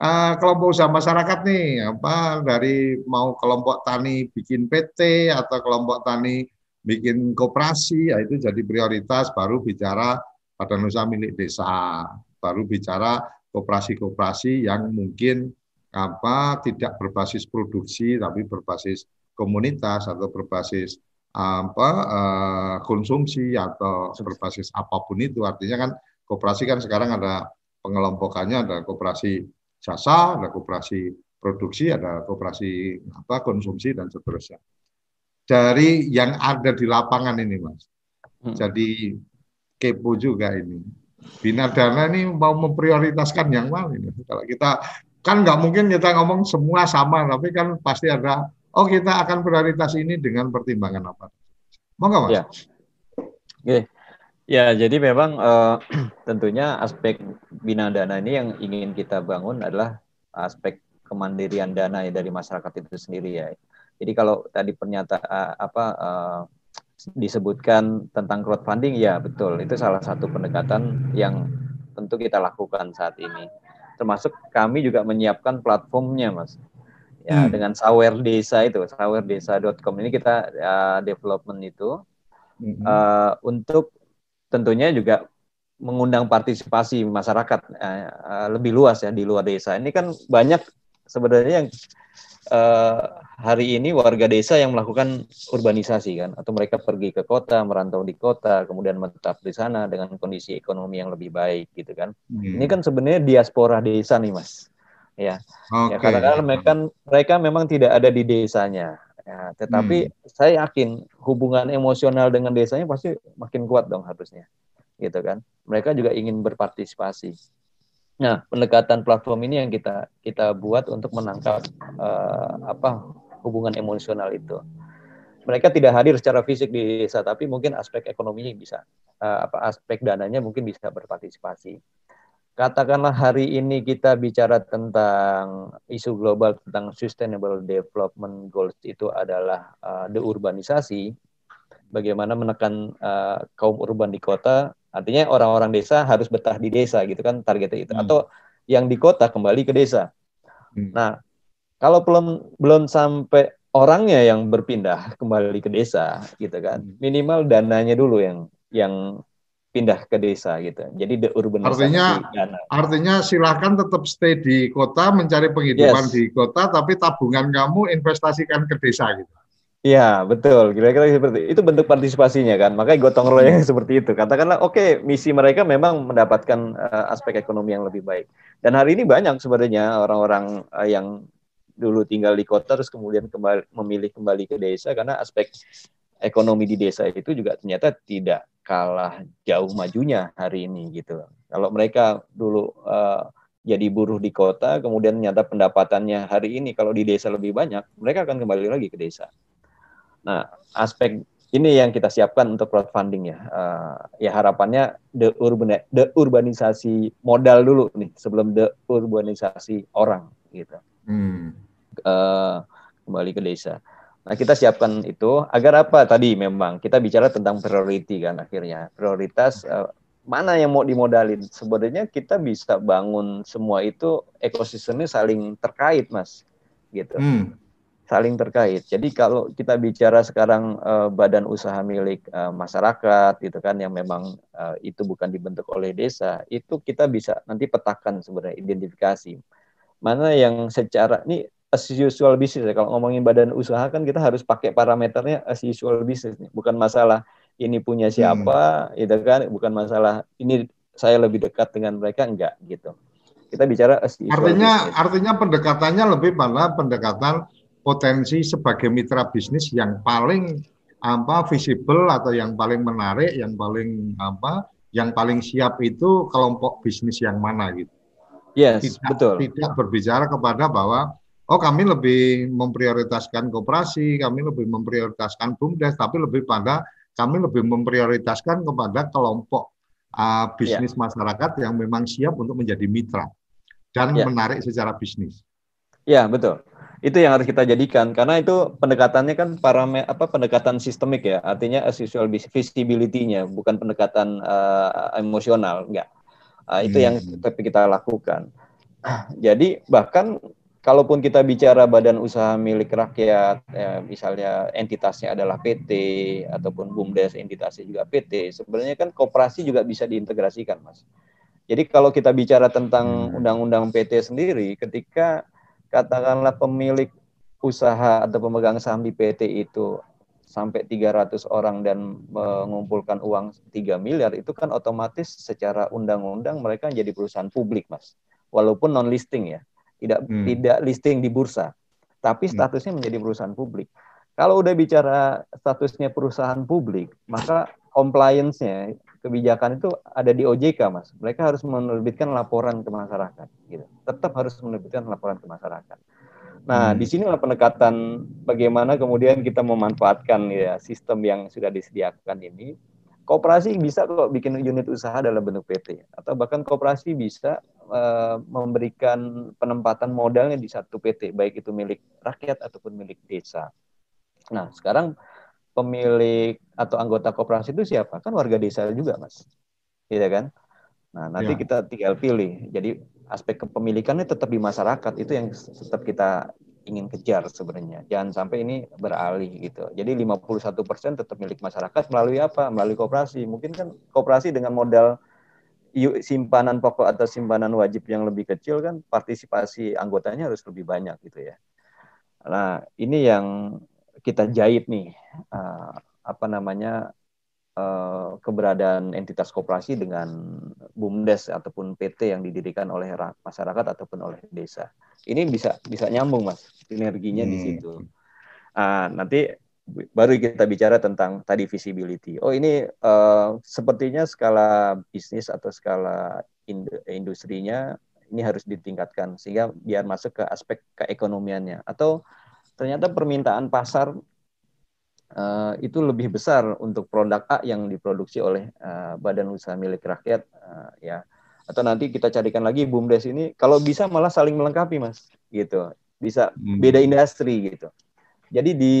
uh, kelompok usaha masyarakat nih, apa dari mau kelompok tani bikin PT atau kelompok tani bikin koperasi, ya itu jadi prioritas baru bicara badan usaha milik desa, baru bicara koperasi-koperasi yang mungkin apa tidak berbasis produksi tapi berbasis komunitas atau berbasis apa uh, konsumsi atau berbasis apa pun itu. Artinya kan koperasi kan sekarang ada pengelompokannya ada koperasi jasa ada koperasi produksi ada koperasi apa konsumsi dan seterusnya. Dari yang ada di lapangan ini mas. Hmm. jadi kepo juga ini. Bina dana ini mau memprioritaskan yang mana ini? Kalau kita kan nggak mungkin kita ngomong semua sama tapi kan pasti ada oh kita akan prioritas ini dengan pertimbangan apa? Monggo Mas. Ya. Oke. Ya, jadi memang uh, tentunya aspek bina dana ini yang ingin kita bangun adalah aspek kemandirian dana ya dari masyarakat itu sendiri ya. Jadi kalau tadi pernyataan uh, apa uh, disebutkan tentang crowdfunding ya betul itu salah satu pendekatan yang tentu kita lakukan saat ini. Termasuk kami juga menyiapkan platformnya, Mas ya hmm. dengan sawer desa itu sawerdesa.com ini kita uh, development itu hmm. uh, untuk tentunya juga mengundang partisipasi masyarakat uh, uh, lebih luas ya di luar desa ini kan banyak sebenarnya yang uh, hari ini warga desa yang melakukan urbanisasi kan atau mereka pergi ke kota merantau di kota kemudian menetap di sana dengan kondisi ekonomi yang lebih baik gitu kan hmm. ini kan sebenarnya diaspora desa nih mas ya. Okay. Ya kadang-kadang mereka mereka memang tidak ada di desanya. Ya, tetapi hmm. saya yakin hubungan emosional dengan desanya pasti makin kuat dong harusnya. Gitu kan. Mereka juga ingin berpartisipasi. Nah, pendekatan platform ini yang kita kita buat untuk menangkap uh, apa hubungan emosional itu. Mereka tidak hadir secara fisik di desa, tapi mungkin aspek ekonominya bisa, uh, apa aspek dananya mungkin bisa berpartisipasi katakanlah hari ini kita bicara tentang isu global tentang sustainable development goals itu adalah uh, deurbanisasi, bagaimana menekan uh, kaum urban di kota, artinya orang-orang desa harus betah di desa gitu kan targetnya itu, hmm. atau yang di kota kembali ke desa. Hmm. Nah, kalau belum belum sampai orangnya yang berpindah kembali ke desa gitu kan, hmm. minimal dananya dulu yang yang pindah ke desa gitu. Jadi the urban artinya artinya silahkan tetap stay di kota mencari penghidupan yes. di kota tapi tabungan kamu investasikan ke desa gitu. Iya betul kira-kira seperti itu bentuk partisipasinya kan makanya gotong royong hmm. seperti itu katakanlah oke okay, misi mereka memang mendapatkan uh, aspek ekonomi yang lebih baik dan hari ini banyak sebenarnya orang-orang uh, yang dulu tinggal di kota terus kemudian kembali memilih kembali ke desa karena aspek ekonomi di desa itu juga ternyata tidak kalah jauh majunya hari ini gitu. Kalau mereka dulu uh, jadi buruh di kota, kemudian nyata pendapatannya hari ini kalau di desa lebih banyak, mereka akan kembali lagi ke desa. Nah, aspek ini yang kita siapkan untuk crowdfunding ya. Uh, ya harapannya the urban the urbanisasi modal dulu nih sebelum the urbanisasi orang gitu. Hmm. Uh, kembali ke desa. Nah, kita siapkan itu agar apa tadi memang kita bicara tentang priority kan akhirnya. Prioritas uh, mana yang mau dimodalin. Sebenarnya kita bisa bangun semua itu ekosistemnya saling terkait, Mas. Gitu. Hmm. Saling terkait. Jadi kalau kita bicara sekarang uh, badan usaha milik uh, masyarakat itu kan yang memang uh, itu bukan dibentuk oleh desa, itu kita bisa nanti petakan sebenarnya identifikasi. Mana yang secara ini as usual business ya. Kalau ngomongin badan usaha kan kita harus pakai parameternya as usual business nih. Bukan masalah ini punya siapa, hmm. itu kan bukan masalah ini saya lebih dekat dengan mereka enggak gitu. Kita bicara as usual Artinya business. artinya pendekatannya lebih pada pendekatan potensi sebagai mitra bisnis yang paling apa visible atau yang paling menarik, yang paling apa, yang paling siap itu kelompok bisnis yang mana gitu. Yes, tidak, betul. Tidak berbicara kepada bahwa oh kami lebih memprioritaskan koperasi, kami lebih memprioritaskan bumdes, tapi lebih pada kami lebih memprioritaskan kepada kelompok uh, bisnis yeah. masyarakat yang memang siap untuk menjadi mitra dan yeah. menarik secara bisnis. Ya, betul itu yang harus kita jadikan karena itu pendekatannya kan parame apa pendekatan sistemik ya artinya as usual visibility-nya bukan pendekatan uh, emosional enggak uh, itu hmm. yang tapi kita lakukan jadi bahkan kalaupun kita bicara badan usaha milik rakyat ya, misalnya entitasnya adalah PT ataupun bumdes entitasnya juga PT sebenarnya kan koperasi juga bisa diintegrasikan mas. Jadi kalau kita bicara tentang hmm. undang-undang PT sendiri ketika katakanlah pemilik usaha atau pemegang saham di PT itu sampai 300 orang dan mengumpulkan uang 3 miliar itu kan otomatis secara undang-undang mereka jadi perusahaan publik mas. Walaupun non listing ya tidak hmm. tidak listing di bursa tapi hmm. statusnya hmm. menjadi perusahaan publik kalau udah bicara statusnya perusahaan publik maka compliance-nya kebijakan itu ada di OJK, Mas. Mereka harus menerbitkan laporan ke masyarakat, gitu. Tetap harus menerbitkan laporan ke masyarakat. Nah, hmm. di sinilah pendekatan bagaimana kemudian kita memanfaatkan ya sistem yang sudah disediakan ini. Koperasi bisa kok bikin unit usaha dalam bentuk PT atau bahkan koperasi bisa uh, memberikan penempatan modalnya di satu PT, baik itu milik rakyat ataupun milik desa. Nah, sekarang pemilik atau anggota koperasi itu siapa? Kan warga desa juga, Mas. Iya kan? Nah, nanti ya. kita tinggal pilih. Jadi aspek kepemilikannya tetap di masyarakat itu yang tetap kita ingin kejar sebenarnya. Jangan sampai ini beralih gitu. Jadi 51% tetap milik masyarakat melalui apa? Melalui koperasi. Mungkin kan koperasi dengan modal simpanan pokok atau simpanan wajib yang lebih kecil kan partisipasi anggotanya harus lebih banyak gitu ya. Nah, ini yang kita jahit nih uh, apa namanya uh, keberadaan entitas koperasi dengan bumdes ataupun PT yang didirikan oleh masyarakat ataupun oleh desa. Ini bisa bisa nyambung mas sinerginya hmm. di situ. Uh, nanti baru kita bicara tentang tadi visibility. Oh ini uh, sepertinya skala bisnis atau skala industrinya ini harus ditingkatkan sehingga biar masuk ke aspek keekonomiannya atau ternyata permintaan pasar uh, itu lebih besar untuk produk A yang diproduksi oleh uh, badan usaha milik rakyat uh, ya atau nanti kita carikan lagi bumdes ini kalau bisa malah saling melengkapi mas gitu bisa hmm. beda industri gitu jadi di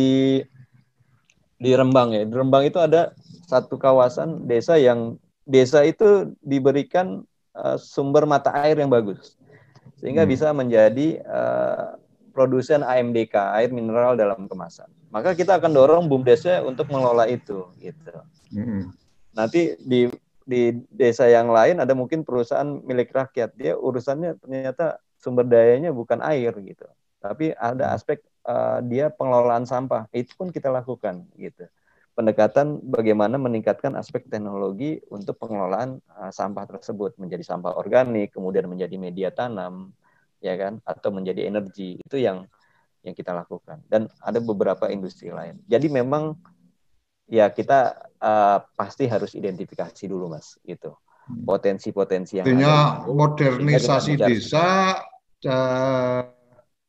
di Rembang ya di Rembang itu ada satu kawasan desa yang desa itu diberikan uh, sumber mata air yang bagus sehingga hmm. bisa menjadi uh, produsen AMDK air mineral dalam kemasan. Maka kita akan dorong bumdesnya untuk mengelola itu gitu. Mm-hmm. Nanti di di desa yang lain ada mungkin perusahaan milik rakyat dia urusannya ternyata sumber dayanya bukan air gitu. Tapi ada mm. aspek uh, dia pengelolaan sampah. Itu pun kita lakukan gitu. Pendekatan bagaimana meningkatkan aspek teknologi untuk pengelolaan uh, sampah tersebut menjadi sampah organik, kemudian menjadi media tanam, ya kan atau menjadi energi itu yang yang kita lakukan. Dan ada beberapa industri lain. Jadi memang ya kita uh, pasti harus identifikasi dulu mas gitu. Potensi-potensi yang artinya ada. modernisasi desa uh,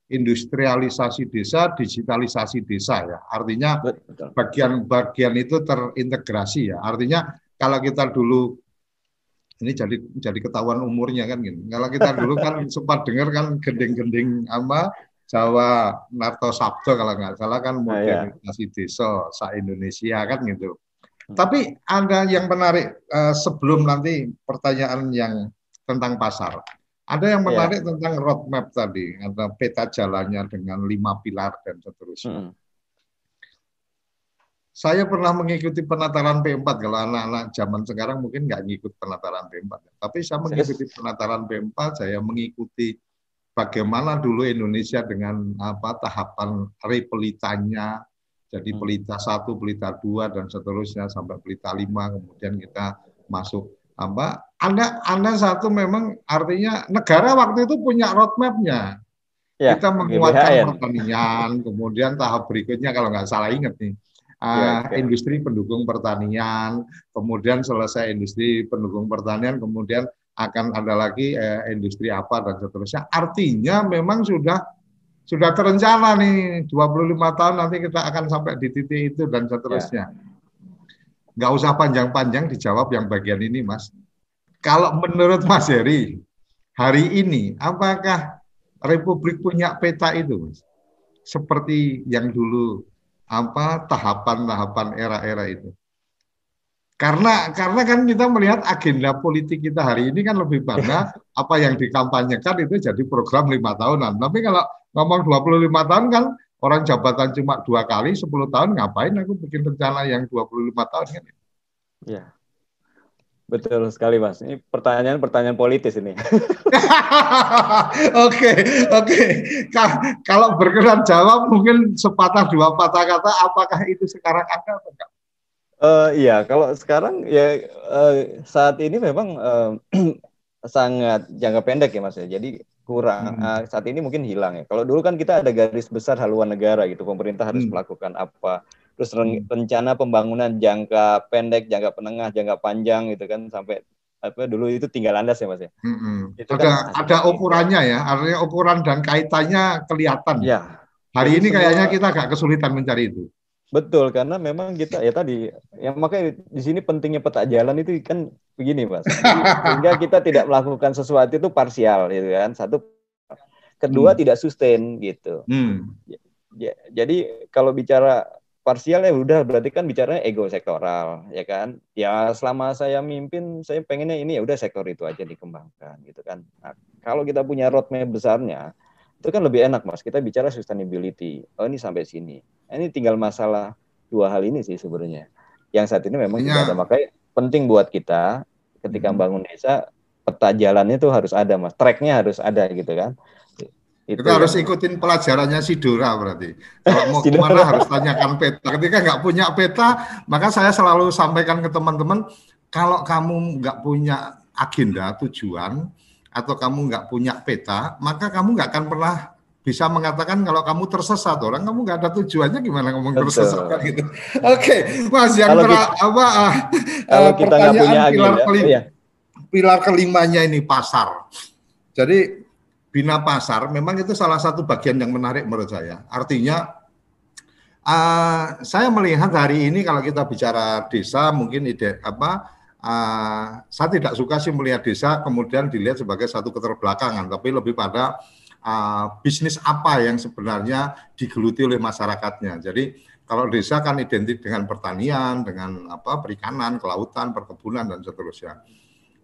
industrialisasi desa digitalisasi desa ya. Artinya bagian-bagian itu terintegrasi ya. Artinya kalau kita dulu ini jadi jadi ketahuan umurnya kan gitu. Kalau kita dulu kan sempat dengar kan gending-gending apa Jawa Narto Sabdo kalau nggak salah kan modernisasi ya, ya. desa sa Indonesia kan gitu. Hmm. Tapi ada yang menarik uh, sebelum nanti pertanyaan yang tentang pasar. Ada yang ya. menarik ya. tentang roadmap tadi, ada peta jalannya dengan lima pilar dan seterusnya. Hmm saya pernah mengikuti penataran P4 kalau anak-anak zaman sekarang mungkin nggak ngikut penataran P4 tapi saya mengikuti penataran P4 saya mengikuti bagaimana dulu Indonesia dengan apa tahapan repelitanya jadi hmm. pelita satu, pelita dua dan seterusnya sampai pelita lima, kemudian kita masuk apa? Anda Anda satu memang artinya negara waktu itu punya roadmapnya. Ya, kita menguatkan GBHN. pertanian, kemudian tahap berikutnya kalau nggak salah ingat nih, uh, ya, industri pendukung pertanian, kemudian selesai industri pendukung pertanian, kemudian akan ada lagi uh, industri apa dan seterusnya. Artinya memang sudah sudah terencana nih 25 tahun nanti kita akan sampai di titik itu dan seterusnya. Ya. Nggak usah panjang-panjang dijawab yang bagian ini, Mas. Kalau menurut Mas Heri, hari ini apakah Republik punya peta itu, Mas? Seperti yang dulu apa tahapan-tahapan era-era itu. Karena karena kan kita melihat agenda politik kita hari ini kan lebih pada apa yang dikampanyekan itu jadi program lima tahunan. Tapi kalau ngomong 25 tahun kan orang jabatan cuma dua kali 10 tahun ngapain aku bikin rencana yang 25 tahun kan ya betul sekali mas. Ini pertanyaan pertanyaan politis ini. Oke oke. Kalau berkenan jawab mungkin sepatah dua patah kata apakah itu sekarang ada atau enggak Uh, iya, kalau sekarang ya uh, saat ini memang uh, sangat jangka pendek ya mas ya. Jadi kurang hmm. uh, saat ini mungkin hilang ya. Kalau dulu kan kita ada garis besar haluan negara gitu, pemerintah harus hmm. melakukan apa. Terus hmm. rencana pembangunan jangka pendek, jangka penengah, jangka panjang gitu kan sampai apa dulu itu tinggal landas ya mas ya. Hmm. Itu ada kan, ada ukurannya ya, artinya ukuran dan kaitannya kelihatan. Ya. Hari ini kayaknya kita agak kesulitan mencari itu. Betul, karena memang kita ya tadi, yang makanya di sini pentingnya peta jalan itu kan begini, Mas. Sehingga kita tidak melakukan sesuatu itu parsial, gitu kan. Satu, kedua hmm. tidak sustain, gitu. Hmm. Ya, jadi kalau bicara parsial ya udah berarti kan bicaranya ego sektoral, ya kan. Ya selama saya mimpin, saya pengennya ini ya udah sektor itu aja dikembangkan, gitu kan. Nah, kalau kita punya roadmap besarnya, itu kan lebih enak mas kita bicara sustainability oh ini sampai sini ini tinggal masalah dua hal ini sih sebenarnya yang saat ini memang ya. tidak ada makanya penting buat kita ketika hmm. bangun desa peta jalannya itu harus ada mas tracknya harus ada gitu kan itu kita harus ikutin pelajarannya Sidora berarti. Kalau mau ke mana harus tanyakan peta. Ketika nggak punya peta, maka saya selalu sampaikan ke teman-teman, kalau kamu nggak punya agenda, tujuan, atau kamu nggak punya peta, maka kamu nggak akan pernah bisa mengatakan kalau kamu tersesat orang kamu nggak ada tujuannya gimana ngomong Betul. tersesat kan gitu. Oke, okay, Mas yang kalau kita, apa uh, kalau kita pertanyaan punya pilar kelima, iya. pilar kelimanya ini pasar. Jadi bina pasar memang itu salah satu bagian yang menarik menurut saya. Artinya uh, saya melihat hari ini kalau kita bicara desa mungkin ide apa uh, saya tidak suka sih melihat desa kemudian dilihat sebagai satu keterbelakangan, tapi lebih pada uh, bisnis apa yang sebenarnya digeluti oleh masyarakatnya. Jadi kalau desa kan identik dengan pertanian, dengan apa perikanan, kelautan, perkebunan dan seterusnya.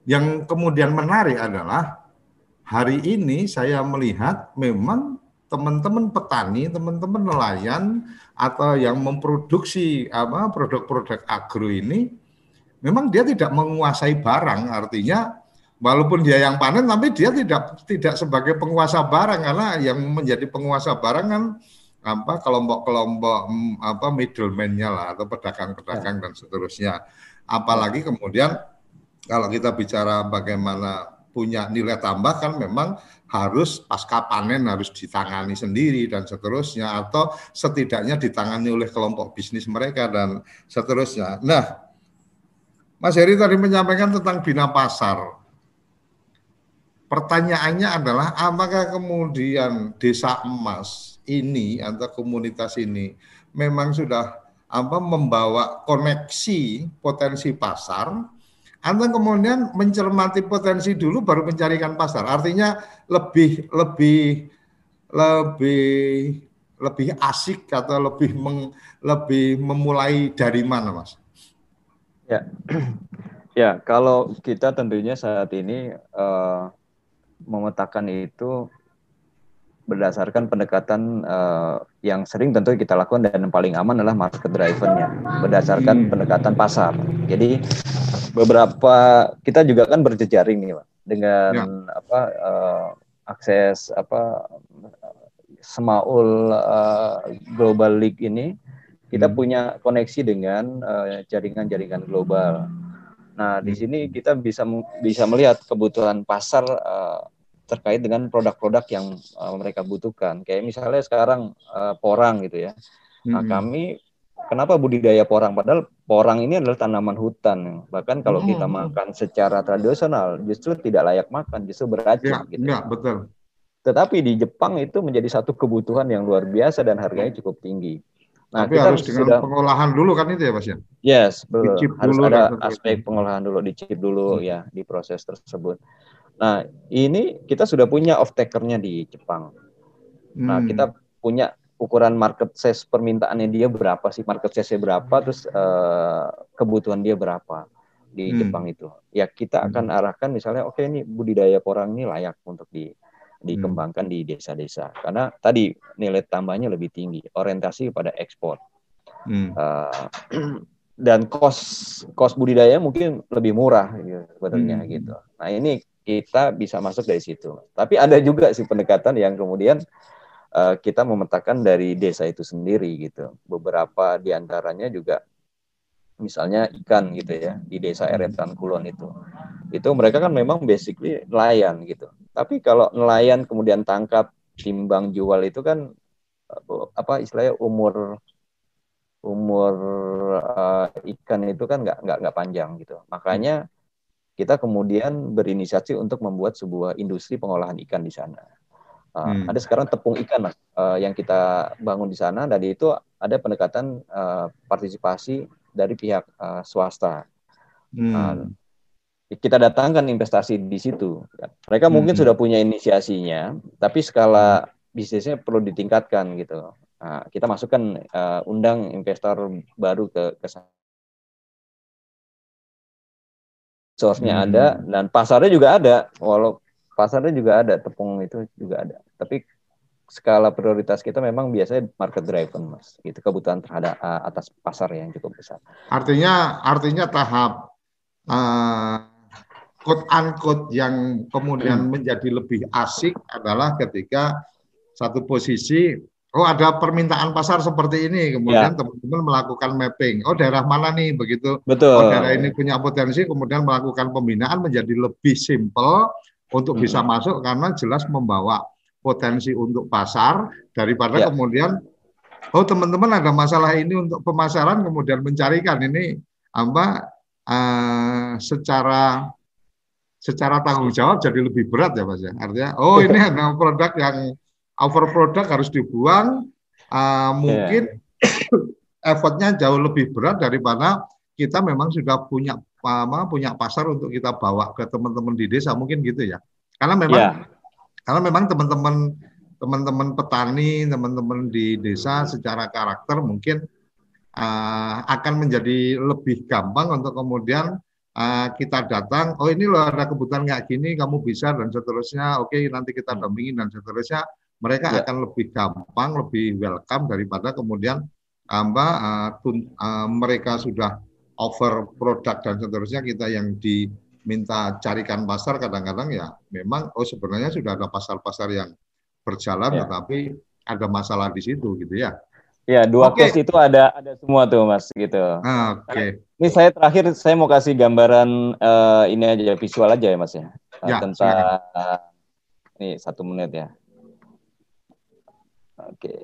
Yang kemudian menarik adalah hari ini saya melihat memang teman-teman petani, teman-teman nelayan atau yang memproduksi apa produk-produk agro ini memang dia tidak menguasai barang, artinya walaupun dia yang panen tapi dia tidak tidak sebagai penguasa barang karena yang menjadi penguasa barang kan apa kelompok-kelompok mm, apa middleman-nya lah atau pedagang-pedagang ya. dan seterusnya. Apalagi kemudian kalau kita bicara bagaimana punya nilai tambah kan memang harus pasca panen harus ditangani sendiri dan seterusnya atau setidaknya ditangani oleh kelompok bisnis mereka dan seterusnya. Nah, Mas Heri tadi menyampaikan tentang bina pasar. Pertanyaannya adalah apakah kemudian desa emas ini atau komunitas ini memang sudah apa membawa koneksi potensi pasar atau kemudian mencermati potensi dulu baru mencarikan pasar. Artinya lebih lebih lebih lebih asik atau lebih meng, lebih memulai dari mana, Mas? Ya, ya kalau kita tentunya saat ini uh, memetakan itu berdasarkan pendekatan uh, yang sering tentu kita lakukan dan yang paling aman adalah market drivernya berdasarkan hmm. pendekatan pasar. Jadi beberapa kita juga kan berjejaring nih pak dengan ya. apa uh, akses apa Semaul uh, Global League ini kita hmm. punya koneksi dengan jaringan-jaringan uh, global. Nah, di hmm. sini kita bisa bisa melihat kebutuhan pasar uh, terkait dengan produk-produk yang uh, mereka butuhkan. Kayak misalnya sekarang uh, porang gitu ya. Nah, hmm. kami kenapa budidaya porang? Padahal porang ini adalah tanaman hutan. Bahkan kalau hmm. kita makan secara tradisional justru tidak layak makan, justru beracun ya, gitu. Ya, betul. Tetapi di Jepang itu menjadi satu kebutuhan yang luar biasa dan harganya cukup tinggi. Nah, Tapi kita harus dengan sudah, pengolahan dulu kan itu ya, Mas ya? Yes, betul. Harus dulu, ada aspek pengolahan dulu, dicip dulu hmm. ya di proses tersebut. Nah, ini kita sudah punya off takernya di Jepang. Nah, hmm. kita punya ukuran market size permintaannya dia berapa sih, market size-nya berapa, terus uh, kebutuhan dia berapa di hmm. Jepang itu. Ya kita hmm. akan arahkan misalnya, oke okay, ini budidaya porang ini layak untuk di dikembangkan di desa-desa. Karena tadi nilai tambahnya lebih tinggi orientasi pada ekspor. Hmm. uh, dan kos kos budidaya mungkin lebih murah gitu, sebenarnya hmm. gitu. Nah ini kita bisa masuk dari situ. Tapi ada juga sih pendekatan yang kemudian uh, kita memetakan dari desa itu sendiri gitu. Beberapa di antaranya juga misalnya ikan gitu ya di desa Eretan Kulon itu. Itu mereka kan memang basically nelayan gitu tapi kalau nelayan kemudian tangkap timbang jual itu kan apa istilahnya umur umur uh, ikan itu kan nggak nggak nggak panjang gitu makanya kita kemudian berinisiasi untuk membuat sebuah industri pengolahan ikan di sana uh, hmm. ada sekarang tepung ikan mas uh, yang kita bangun di sana dan itu ada pendekatan uh, partisipasi dari pihak uh, swasta. Hmm. Uh, kita datangkan investasi di situ. Mereka hmm. mungkin sudah punya inisiasinya, tapi skala bisnisnya perlu ditingkatkan gitu. Nah, kita masukkan uh, undang investor baru ke ke source-nya hmm. ada dan pasarnya juga ada. Walau pasarnya juga ada, tepung itu juga ada. Tapi skala prioritas kita memang biasanya market driven mas itu kebutuhan terhadap uh, atas pasar yang cukup besar artinya artinya tahap uh, quote unquote yang kemudian hmm. menjadi lebih asik adalah ketika satu posisi oh ada permintaan pasar seperti ini kemudian ya. teman-teman melakukan mapping oh daerah mana nih begitu betul oh daerah ini punya potensi kemudian melakukan pembinaan menjadi lebih simple untuk hmm. bisa masuk karena jelas membawa potensi untuk pasar daripada ya. kemudian oh teman-teman ada masalah ini untuk pemasaran kemudian mencarikan ini apa uh, secara secara tanggung jawab jadi lebih berat ya Mas ya. Artinya oh ini ada produk yang over produk harus dibuang uh, mungkin yeah. effortnya jauh lebih berat daripada kita memang sudah punya apa punya pasar untuk kita bawa ke teman-teman di desa mungkin gitu ya. Karena memang yeah. Karena memang teman-teman teman-teman petani, teman-teman di desa secara karakter mungkin uh, akan menjadi lebih gampang untuk kemudian uh, kita datang, oh ini loh ada kebutuhan kayak gini, kamu bisa dan seterusnya, oke okay, nanti kita dampingi dan seterusnya, mereka ya. akan lebih gampang, lebih welcome daripada kemudian apa uh, tun, uh, mereka sudah over produk dan seterusnya kita yang di minta carikan pasar kadang-kadang ya memang oh sebenarnya sudah ada pasar-pasar yang berjalan ya. tetapi ada masalah di situ gitu ya. Ya, dua okay. itu ada ada semua tuh Mas gitu. Ah, Oke. Okay. Ini saya terakhir saya mau kasih gambaran uh, ini aja visual aja ya Mas ya. ya tentang uh, ini satu menit ya. Oke. Okay.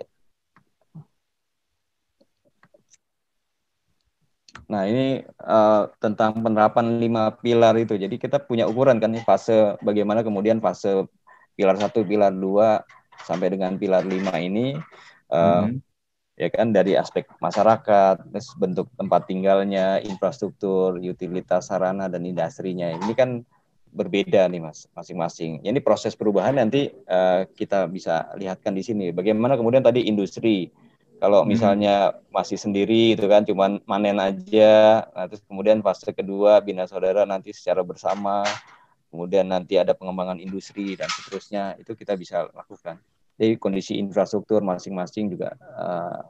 Nah, ini uh, tentang penerapan lima pilar itu. Jadi kita punya ukuran kan nih fase bagaimana kemudian fase pilar satu, pilar dua sampai dengan pilar lima ini uh, mm -hmm. Ya kan dari aspek masyarakat, bentuk tempat tinggalnya, infrastruktur, utilitas sarana dan industrinya. Ini kan berbeda nih Mas masing-masing. Ini proses perubahan nanti uh, kita bisa lihatkan di sini. Bagaimana kemudian tadi industri kalau hmm. misalnya masih sendiri itu kan cuman manen aja, nah, terus kemudian fase kedua bina saudara nanti secara bersama, kemudian nanti ada pengembangan industri dan seterusnya itu kita bisa lakukan. Jadi kondisi infrastruktur masing-masing juga uh,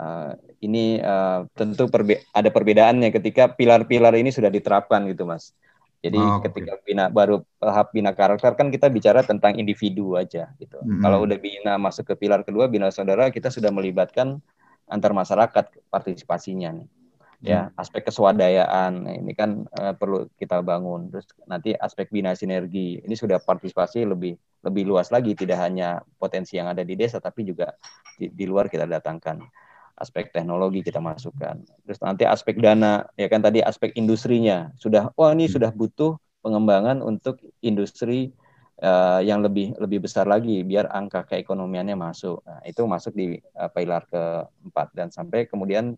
uh, ini uh, tentu perbe ada perbedaannya ketika pilar-pilar ini sudah diterapkan gitu mas. Jadi oh, ketika bina baru tahap bina karakter kan kita bicara tentang individu aja gitu. Mm -hmm. Kalau udah bina masuk ke pilar kedua bina saudara kita sudah melibatkan antar masyarakat partisipasinya nih. Ya, hmm. aspek keswadayaan nah, ini kan uh, perlu kita bangun. Terus nanti aspek bina sinergi ini sudah partisipasi lebih lebih luas lagi, tidak hanya potensi yang ada di desa tapi juga di, di luar kita datangkan aspek teknologi kita masukkan. Terus nanti aspek dana, ya kan tadi aspek industrinya sudah, oh ini hmm. sudah butuh pengembangan untuk industri uh, yang lebih lebih besar lagi biar angka keekonomiannya masuk. Nah, itu masuk di uh, pilar keempat dan sampai kemudian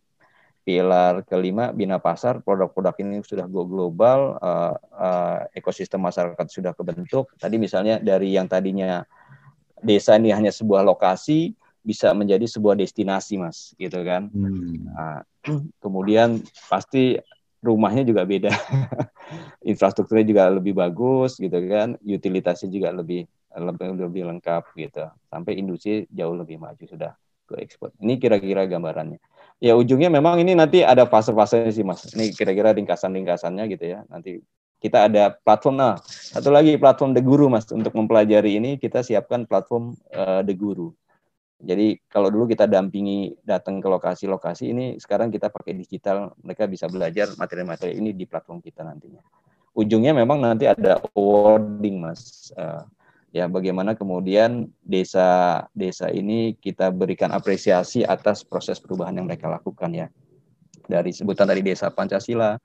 pilar kelima bina pasar produk-produk ini sudah go global uh, uh, ekosistem masyarakat sudah kebentuk. Tadi misalnya dari yang tadinya desa ini hanya sebuah lokasi bisa menjadi sebuah destinasi mas gitu kan. Hmm. uh, kemudian pasti rumahnya juga beda infrastrukturnya juga lebih bagus gitu kan. Utilitasnya juga lebih lebih lebih lengkap gitu. Sampai industri jauh lebih maju sudah ke ekspor. Ini kira-kira gambarannya ya ujungnya memang ini nanti ada fase-fasenya sih mas. Ini kira-kira ringkasan-ringkasannya gitu ya. Nanti kita ada platform nah satu lagi platform The Guru mas untuk mempelajari ini kita siapkan platform uh, The Guru. Jadi kalau dulu kita dampingi datang ke lokasi-lokasi ini sekarang kita pakai digital mereka bisa belajar materi-materi ini di platform kita nantinya. Ujungnya memang nanti ada awarding mas. Uh, ya bagaimana kemudian desa desa ini kita berikan apresiasi atas proses perubahan yang mereka lakukan ya dari sebutan dari desa Pancasila,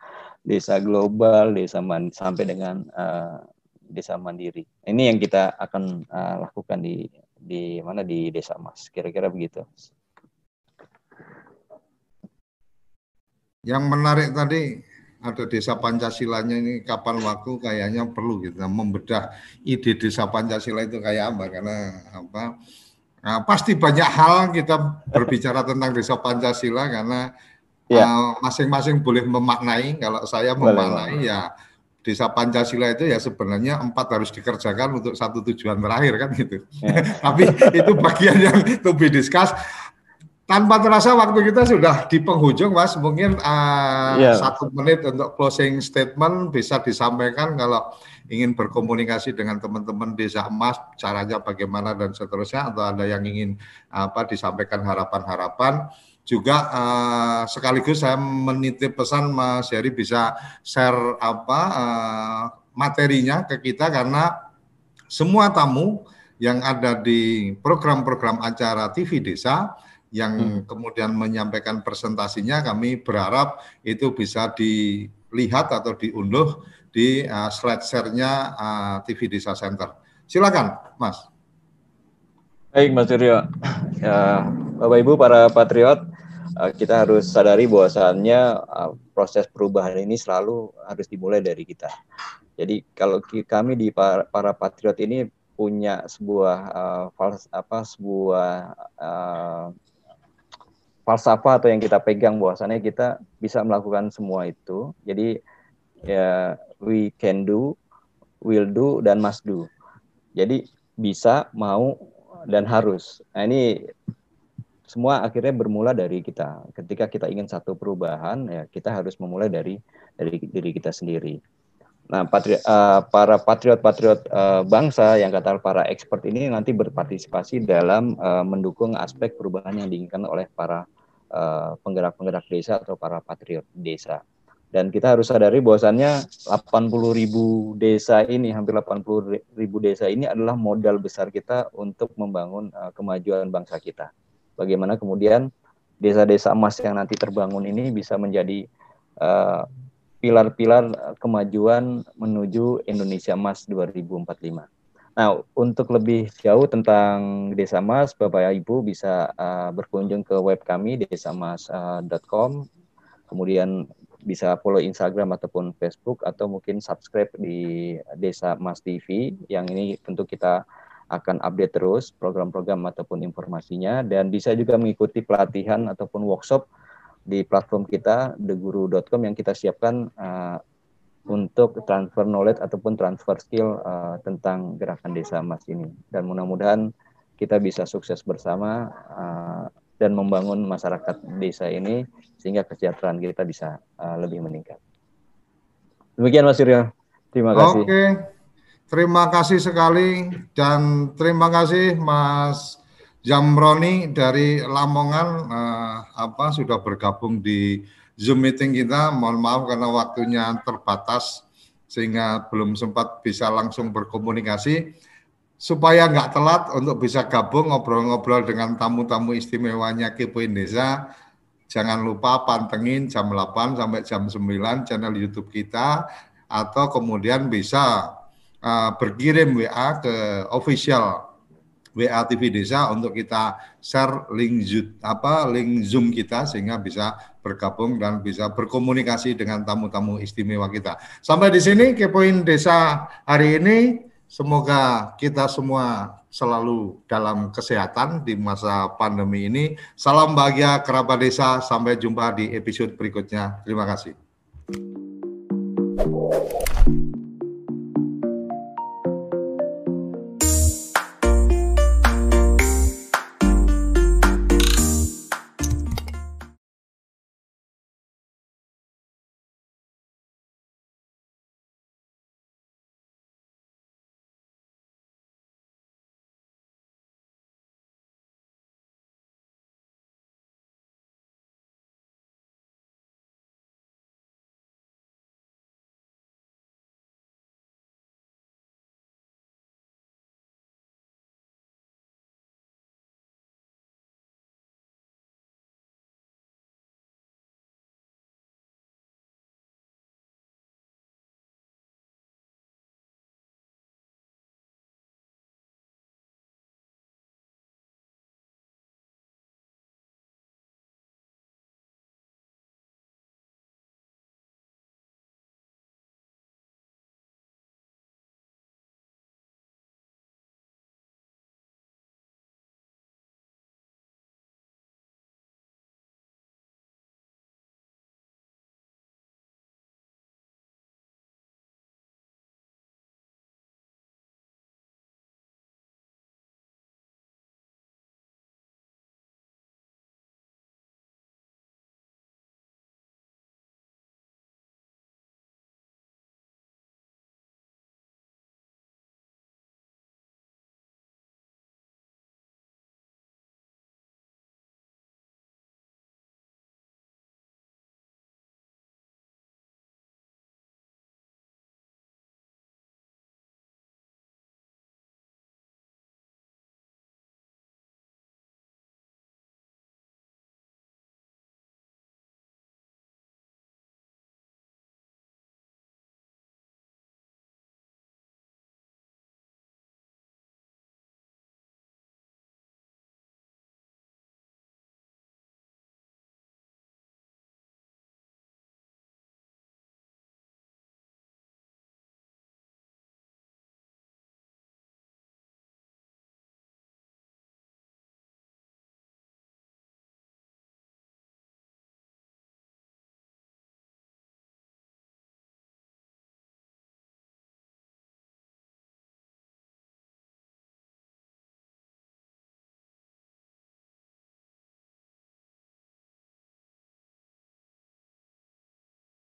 desa global, desa man, sampai dengan uh, desa mandiri. Ini yang kita akan uh, lakukan di di mana di desa Mas. Kira-kira begitu. Yang menarik tadi ada desa Pancasilanya ini kapan waktu kayaknya perlu kita gitu, membedah ide desa Pancasila itu kayak apa karena apa nah, pasti banyak hal kita berbicara tentang desa Pancasila karena ya. uh, masing-masing boleh memaknai kalau saya memaknai ya desa Pancasila itu ya sebenarnya empat harus dikerjakan untuk satu tujuan terakhir kan gitu. Ya. Tapi itu bagian yang to be discuss tanpa terasa waktu kita sudah di penghujung, Mas. Mungkin uh, yeah. satu menit untuk closing statement bisa disampaikan kalau ingin berkomunikasi dengan teman-teman desa emas, caranya bagaimana dan seterusnya, atau ada yang ingin apa disampaikan harapan-harapan. Juga uh, sekaligus saya menitip pesan Mas Heri bisa share apa uh, materinya ke kita karena semua tamu yang ada di program-program acara TV Desa yang hmm. kemudian menyampaikan presentasinya kami berharap itu bisa dilihat atau diunduh di uh, slide share-nya uh, TV Desa Center. Silakan, Mas. Baik, Mas Suryo. Ya, Bapak Ibu para patriot, uh, kita harus sadari bahwasannya uh, proses perubahan ini selalu harus dimulai dari kita. Jadi kalau kami di para, para patriot ini punya sebuah uh, fals, apa sebuah uh, falsafah atau yang kita pegang bahwasannya kita bisa melakukan semua itu. Jadi ya we can do, will do dan must do. Jadi bisa, mau dan harus. Nah, ini semua akhirnya bermula dari kita. Ketika kita ingin satu perubahan, ya kita harus memulai dari dari diri kita sendiri. Nah, patri, uh, para patriot-patriot uh, bangsa yang kata para expert ini nanti berpartisipasi dalam uh, mendukung aspek perubahan yang diinginkan oleh para uh, penggerak-penggerak desa atau para patriot desa. Dan kita harus sadari bahwasannya 80 ribu desa ini, hampir 80 ribu desa ini adalah modal besar kita untuk membangun uh, kemajuan bangsa kita. Bagaimana kemudian desa-desa emas yang nanti terbangun ini bisa menjadi uh, pilar-pilar kemajuan menuju Indonesia Emas 2045. Nah, untuk lebih jauh tentang Desa Mas, Bapak Ibu bisa uh, berkunjung ke web kami desamas.com. Uh, Kemudian bisa follow Instagram ataupun Facebook atau mungkin subscribe di Desa Mas TV yang ini tentu kita akan update terus program-program ataupun informasinya dan bisa juga mengikuti pelatihan ataupun workshop di platform kita theguru.com yang kita siapkan uh, untuk transfer knowledge ataupun transfer skill uh, tentang gerakan desa emas ini dan mudah-mudahan kita bisa sukses bersama uh, dan membangun masyarakat desa ini sehingga kesejahteraan kita bisa uh, lebih meningkat. Demikian Mas Suryo. Terima kasih. Oke. Terima kasih sekali dan terima kasih Mas Jamroni dari Lamongan eh, apa sudah bergabung di Zoom meeting kita. Mohon maaf karena waktunya terbatas sehingga belum sempat bisa langsung berkomunikasi. Supaya nggak telat untuk bisa gabung ngobrol-ngobrol dengan tamu-tamu istimewanya Kepoin Desa, jangan lupa pantengin jam 8 sampai jam 9 channel YouTube kita atau kemudian bisa uh, berkirim WA ke official WA TV Desa untuk kita share link Zoom apa link Zoom kita sehingga bisa bergabung dan bisa berkomunikasi dengan tamu-tamu istimewa kita. Sampai di sini Kepoin Desa hari ini semoga kita semua selalu dalam kesehatan di masa pandemi ini. Salam bahagia kerabat desa. Sampai jumpa di episode berikutnya. Terima kasih.